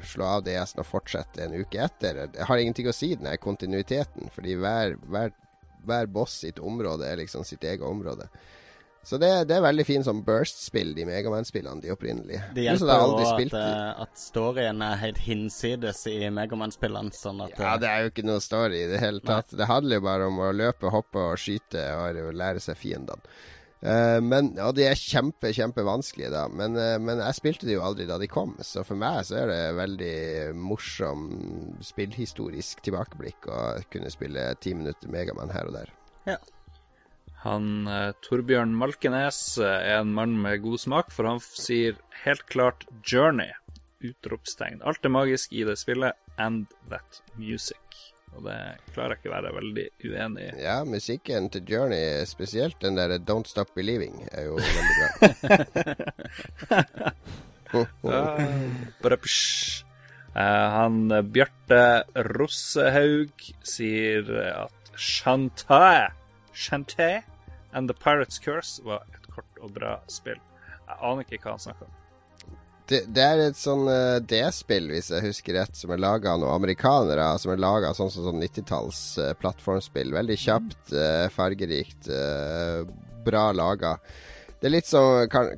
slå av DS-en og fortsette en uke etter. Jeg har ingenting å si, den her kontinuiteten, fordi hver, hver, hver boss sitt område er liksom sitt eget område. Så det, det er veldig fint som Burst-spill, de Megaman-spillene, de opprinnelige. Det hjelper jo at, eh, at storyen er helt hinsides i Megaman-spillene, sånn at Ja, eh, det er jo ikke noe story i det hele tatt. Det handler jo bare om å løpe, hoppe og skyte og lære seg fiendene. Eh, men, og de er kjempe, kjempevanskelige, da. Men, uh, men jeg spilte de jo aldri da de kom, så for meg så er det veldig morsom spillhistorisk tilbakeblikk å kunne spille ti minutter Megaman her og der. ja. Han eh, Torbjørn Malkenes er en mann med god smak, for han sier helt klart 'Journey'. Utropstegn. Alt er magisk i det spillet, and that music. Og det klarer jeg ikke å være veldig uenig i. Ja, musikken til Journey, spesielt den der 'Don't Stop Believing', er jo veldig bra. Eh, han eh, Bjarte Rossehaug sier at Shantae Shantae and The Pirate's Curse var et kort og bra spill. Jeg aner ikke hva han snakker om. Det, det er et sånn uh, D-spill, hvis jeg husker rett, som er laga av noen amerikanere. Som er laga sånn som sånn 90-talls uh, plattformspill. Veldig kjapt, uh, fargerikt, eh, bra laga. Det er litt som kan,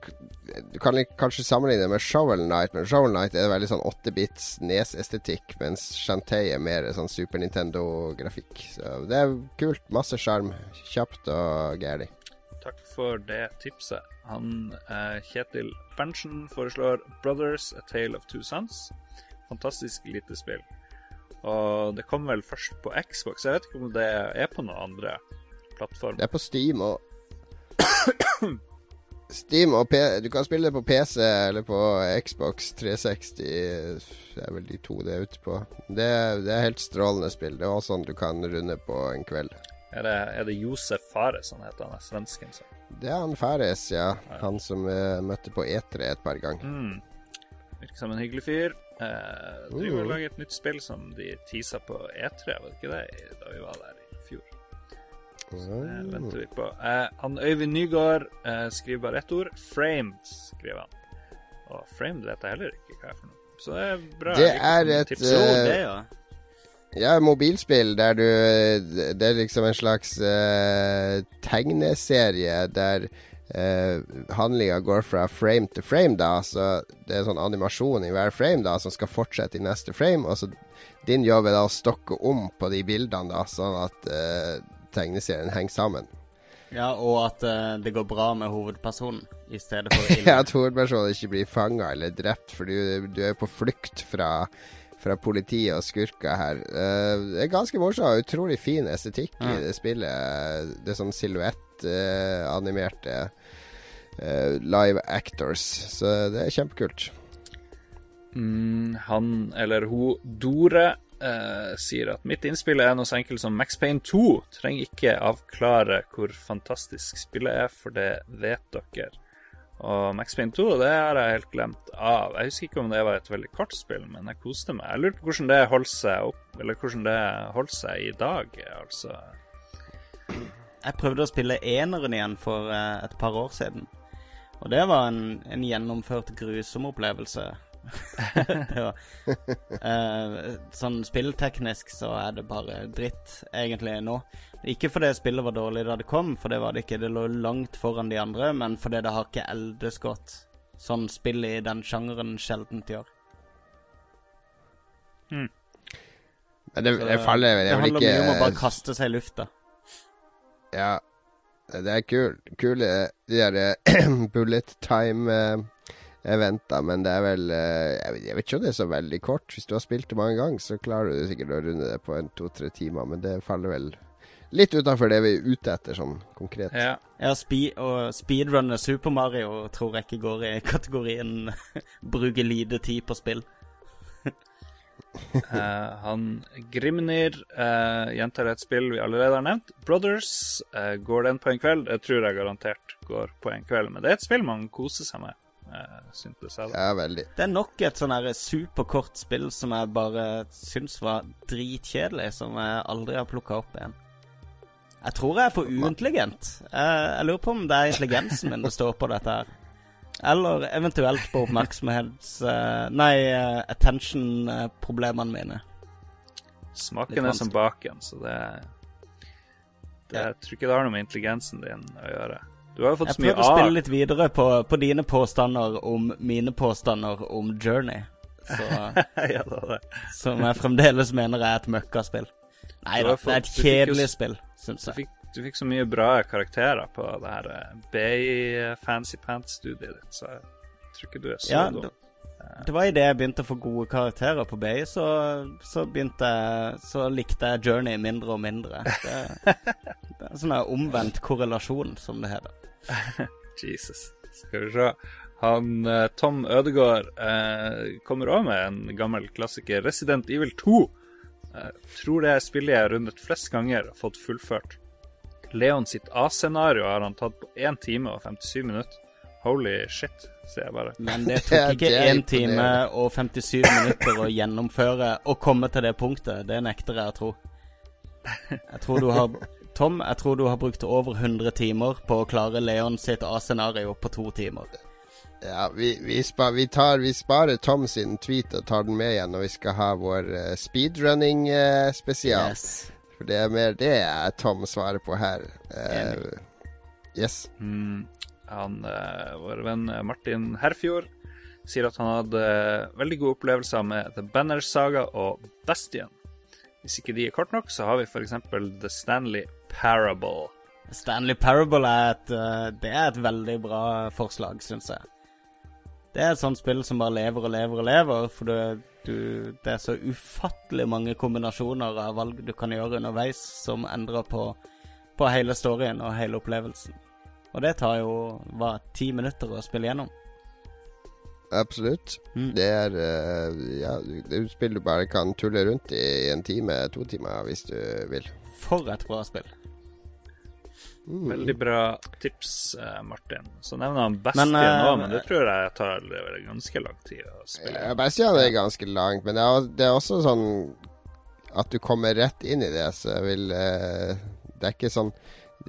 Du kan kanskje sammenligne det med Shovel Knight, men Shovel Knight er veldig sånn 8-bits Nes-estetikk, mens Shantay er mer sånn Super Nintendo-grafikk. Så det er kult. Masse sjarm. Kjapt og gæli. Takk for det tipset. Han eh, Kjetil Berntsen foreslår Brothers A Tale of Two Sons. Fantastisk lite spill. Og det kom vel først på Xbox. Jeg vet ikke om det er på noen andre plattformer. Det er på Steam og Steam og P Du kan spille det på PC eller på Xbox 360. Det er vel de to det er ute på. Det, det er helt strålende spill. Det er også sånn du kan runde på en kveld. Er det, er det Josef Fares han heter, han er svensken? Så. Det er han Færes, ja. Han som uh, møtte på E3 et par ganger. Mm. Virker som en hyggelig fyr. Eh, driver og Mm. lager et nytt spill som de teasa på E3, var det ikke det, da vi var der i fjor? Så Det venter vi på. Eh, han Øyvind Nygaard eh, skriver bare ett ord. 'Framed', skriver han. Og 'framed' vet jeg heller ikke hva er for noe. Så det er bra. Det er et, tips. Eh, det, ja. Ja, mobilspill der du Det er liksom en slags uh, tegneserie der uh, handlinga går fra frame til frame, da. Så det er sånn animasjon i hver frame da som skal fortsette i neste frame. Og så din jobb er da å stokke om på de bildene, da, sånn at uh, tegneserien henger sammen. ja. Og at uh, det går bra med hovedpersonen i stedet for. Ja, At hovedpersonen ikke blir fanga eller drept, for du, du er på flukt fra fra politiet og skurker her. Eh, det er ganske morsomt. Utrolig fin estetikk i det spillet. Det er sånn silhuettanimerte live actors. Så det er kjempekult. Mm, han eller hun Dore Uh, sier at mitt innspill er noe så enkelt som Max Payne 2. Trenger ikke avklare hvor fantastisk spillet er, for det vet dere. Og Max Payne 2 det har jeg helt glemt av. Jeg husker ikke om det var et veldig kort spill, men jeg koste meg. Jeg lurte på hvordan det holdt seg opp, eller hvordan det holdt seg i dag. Altså. Jeg prøvde å spille eneren igjen for eh, et par år siden. Og det var en, en gjennomført grusom opplevelse. var, eh, sånn spillteknisk så er det bare dritt, egentlig, nå. Ikke fordi spillet var dårlig da det kom, for det var det ikke. Det lå langt foran de andre, men fordi det har ikke eldes godt. Sånn spill i den sjangeren sjeldent gjør. Men det, Så det faller det det vel handler mye om å bare kaste seg i lufta. Ja. Det er kul, kule de der eh, bullet time-eventa, men det er vel eh, jeg vet, jeg vet ikke om det er så veldig kort. Hvis du har spilt det mange ganger, så klarer du sikkert å runde det på en to-tre timer, men det faller vel litt utafor det vi er ute etter, sånn konkret. Ja. Ja, speed, og speedrunne Super Mario tror jeg ikke går i kategorien bruke lite tid på spill. uh, han Grimnir uh, gjentar et spill vi allerede har nevnt. Brothers. Uh, går den på en kveld? Det tror jeg garantert går på en kveld. Men det er et spill man koser seg med, uh, syntes jeg. da. Ja, veldig. Det er nok et sånn superkort spill som jeg bare syns var dritkjedelig, som jeg aldri har plukka opp igjen. Jeg tror jeg er for uintelligent. Jeg, jeg lurer på om det er intelligensen min det står på dette her. Eller eventuelt på oppmerksomhets... eh, nei, eh, attention-problemene mine. Smaken er som baken, så det, det Jeg tror ikke det har noe med intelligensen din å gjøre. Du har jo fått så mye prøvde å spille litt videre på, på dine påstander om mine påstander om Journey. Så, ja, det det. som jeg fremdeles mener er et møkkaspill. Nei da, det er et kjedelig spill, syns Du fikk, du fikk så mye bra karakterer på det her eh, Bay Fancy Pants-studiet ditt, så jeg tror ikke du er så Ja, dum. det, var idet jeg begynte å få gode karakterer på BI, så, så begynte jeg Så likte jeg Journey mindre og mindre. Det, det er en sånn omvendt korrelasjon, som det heter. Jesus. Skal vi se. Han eh, Tom Ødegaard eh, kommer òg med en gammel klassiker, Resident Evil 2. Eh, tror det er spillet jeg har rundet flest ganger og fått fullført. Leon sitt A-scenario har han tatt på 1 time og 57 minutter. Holy shit, sier jeg bare. Men det tok ikke er 1 time og 57 minutter å gjennomføre og komme til det punktet. Det nekter jeg å tro. Jeg tror du har Tom, jeg tror du har brukt over 100 timer på å klare Leon sitt A-scenario på to timer. Ja, vi, vi, spa, vi, tar, vi sparer Tom sin tweet og tar den med igjen når vi skal ha vår uh, speedrunning-spesial. Yes. For det er mer det Tom svarer på her. Uh, yes. Mm, han, eh, vår venn Martin Herfjord sier at han hadde eh, veldig gode opplevelser med The Banner Saga og Bastion. Hvis ikke de er kort nok, så har vi f.eks. The Stanley Parable. Stanley Parable er et, eh, det er et veldig bra forslag, syns jeg. Det er et sånt spill som bare lever og lever og lever, for du, du, det er så ufattelig mange kombinasjoner av valg du kan gjøre underveis som endrer på, på hele storyen og hele opplevelsen. Og det tar jo hva, ti minutter å spille gjennom. Absolutt. Mm. Det er eh, Ja, et spill du bare kan tulle rundt i en time, to timer, hvis du vil. For et bra spill. Mm. Veldig bra tips, eh, Martin. Så nevner han Bastion Men, òg, eh, men det tror jeg tar ganske lang tid å spille. Ja, Bastian er ganske langt, men det er, det er også sånn at du kommer rett inn i det, så jeg vil eh, Det er ikke sånn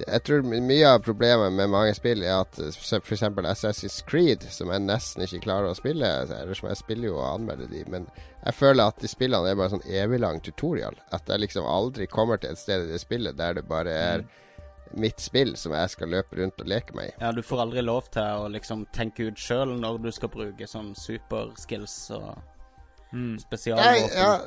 Jeg tror mye av problemet med mange spill er at f.eks. Assassin's Creed, som jeg nesten ikke klarer å spille Eller som jeg spiller jo og anmelder de, men jeg føler at de spillene er bare sånn evig lang tutorial. At jeg liksom aldri kommer til et sted i det spillet der det bare er mitt spill som jeg skal løpe rundt og leke meg i. Ja, du får aldri lov til å liksom tenke ut sjøl når du skal bruke sånn superskills og Mm. spesialvåpen. Ja,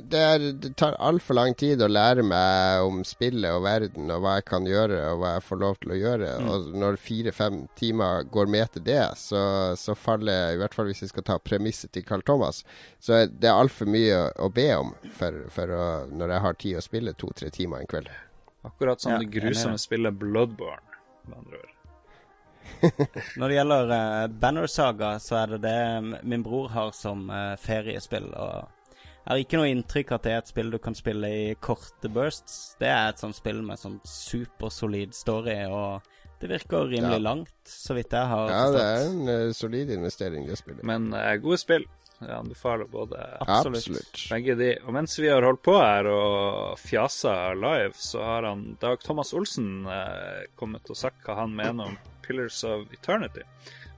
det, er, det tar altfor lang tid å lære meg om spillet og verden, og hva jeg kan gjøre, og hva jeg får lov til å gjøre. Og når fire-fem timer går med til det, så, så faller I hvert fall hvis jeg skal ta premisset til Carl Thomas, så er det altfor mye å be om for, for å, når jeg har tid å spille to-tre timer en kveld. Akkurat som Ja, det grusomme spillet Bloodborne, med andre ord. Når det gjelder uh, Banner Saga, så er det det min bror har som uh, feriespill. Og jeg har ikke noe inntrykk at det er et spill du kan spille i korte bursts. Det er et sånt spill med sånn supersolid story, og det virker rimelig Ja. langt, så vidt jeg har Ja, det er en uh, solid investering, det spillet. Men uh, gode spill. Jeg anbefaler både Absolutt. Absolutt. begge de. Og mens vi har holdt på her og fjasa live, så har han Dag Thomas Olsen eh, kommet og sagt hva han mener om Pillars of Eternity,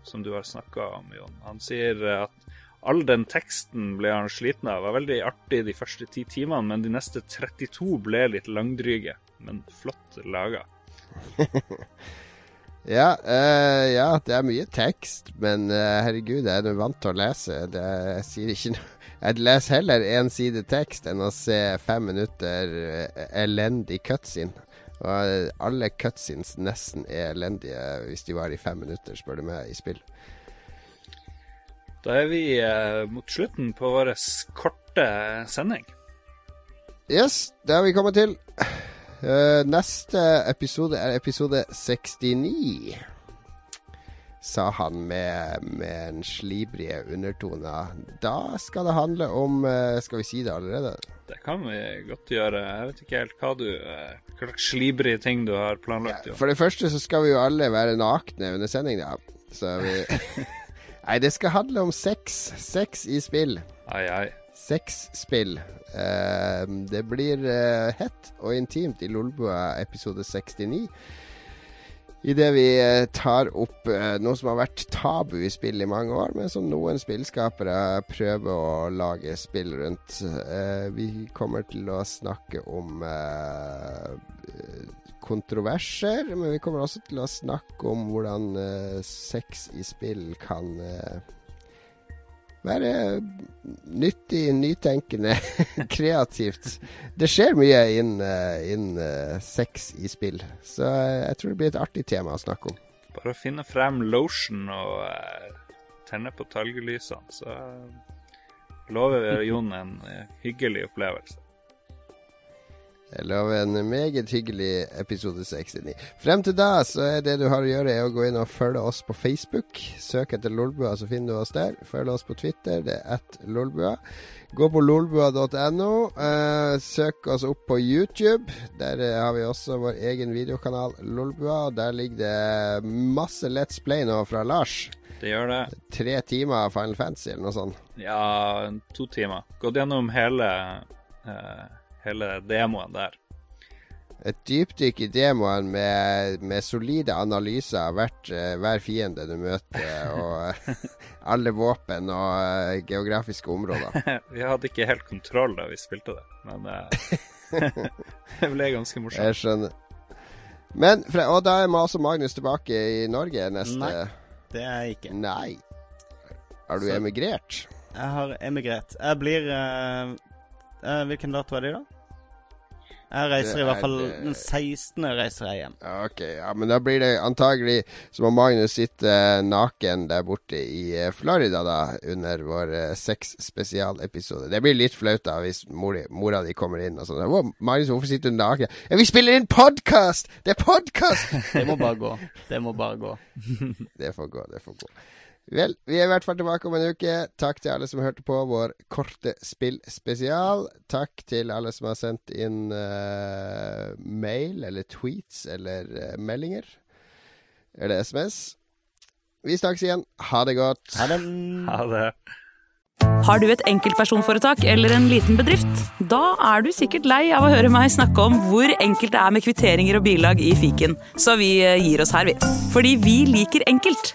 som du har snakka om, Jon. Han sier at all den teksten ble han sliten av. Det var veldig artig de første ti timene, men de neste 32 ble litt langdryge, men flott laga. Ja, uh, ja, det er mye tekst, men uh, herregud, jeg er nå vant til å lese. Det, jeg sier ikke noe Jeg leser heller én side tekst enn å se fem minutter uh, elendig cutscene. Og alle cutscenes nesten er elendige hvis de var i fem minutter, spør du meg, i spill. Da er vi mot slutten på vår korte sending. Yes, det har vi kommet til. Eh, neste episode er episode 69. Sa han med, med en slibrige undertoner. Da skal det handle om eh, Skal vi si det allerede? Det kan vi godt gjøre. Jeg vet ikke helt hva du eh, Hva slags slibrige ting du har planlagt. Ja, For det første så skal vi jo alle være nakne under sending, da. Så vi Nei, det skal handle om sex. Sex i spill. Ai, ai. Sexspill. Eh, det blir eh, hett og intimt i Lolbua episode 69. Idet vi eh, tar opp eh, noe som har vært tabu i spill i mange år, men som noen spillskapere prøver å lage spill rundt. Eh, vi kommer til å snakke om kontroverser, men vi kommer også til å snakke om hvordan sex i spill kan være nyttig, nytenkende, kreativt. Det skjer mye innen uh, inn, eh, sex i spill, så eh, jeg tror det blir et artig tema å snakke om. Bare å finne frem lotion og eh, tenne på talgelysene, så eh, lover Jon en eh, hyggelig opplevelse. Jeg lover en meget hyggelig episode 69. Frem til da så er det du har å gjøre, er å gå inn og følge oss på Facebook. Søk etter Lolbua, så finner du oss der. Følg oss på Twitter, det er at Lolbua. Gå på lolbua.no. Eh, søk oss opp på YouTube. Der eh, har vi også vår egen videokanal Lolbua. Og der ligger det masse Let's Play nå fra Lars. Det gjør det. Tre timer Final Fantasy eller noe sånt. Ja, to timer. Gått gjennom hele, eh, hele demoen der. Et dypdykk i demoen med, med solide analyser av hvert, eh, hver fiende du møter, og eh, alle våpen og eh, geografiske områder. Vi hadde ikke helt kontroll da vi spilte det, men det ble ganske morsomt. Jeg skjønner. Men, og da er også Magnus tilbake i Norge neste Nei. Det er jeg ikke. Nei. Har du Så- emigrert? Jeg har emigrert. Jeg blir eh, eh, Hvilken dato er det, da? Jeg reiser i hvert er, fall eh, den 16. reiser jeg hjem. Ok, ja, men da blir det antagelig så må Magnus sitte naken der borte i eh, Florida da, under vår seks sex spesialepisode. Det blir litt flaut da hvis mora, mora di kommer inn og sånn. «Å, Magnus, hvorfor sitter du naken? Ja, vi spiller inn podkast! Det er podkast! Det må bare gå. Det må bare gå. det får gå, det får gå. Vel, vi er i hvert fall tilbake om en uke. Takk til alle som hørte på vår korte spillspesial. Takk til alle som har sendt inn uh, mail eller tweets eller uh, meldinger. Eller SMS. Vi snakkes igjen. Ha det godt. Ha det. Ha det. Har du et enkeltpersonforetak eller en liten bedrift? Da er du sikkert lei av å høre meg snakke om hvor enkelt det er med kvitteringer og bilag i fiken, så vi eh, gir oss her, vi. Fordi vi liker enkelt.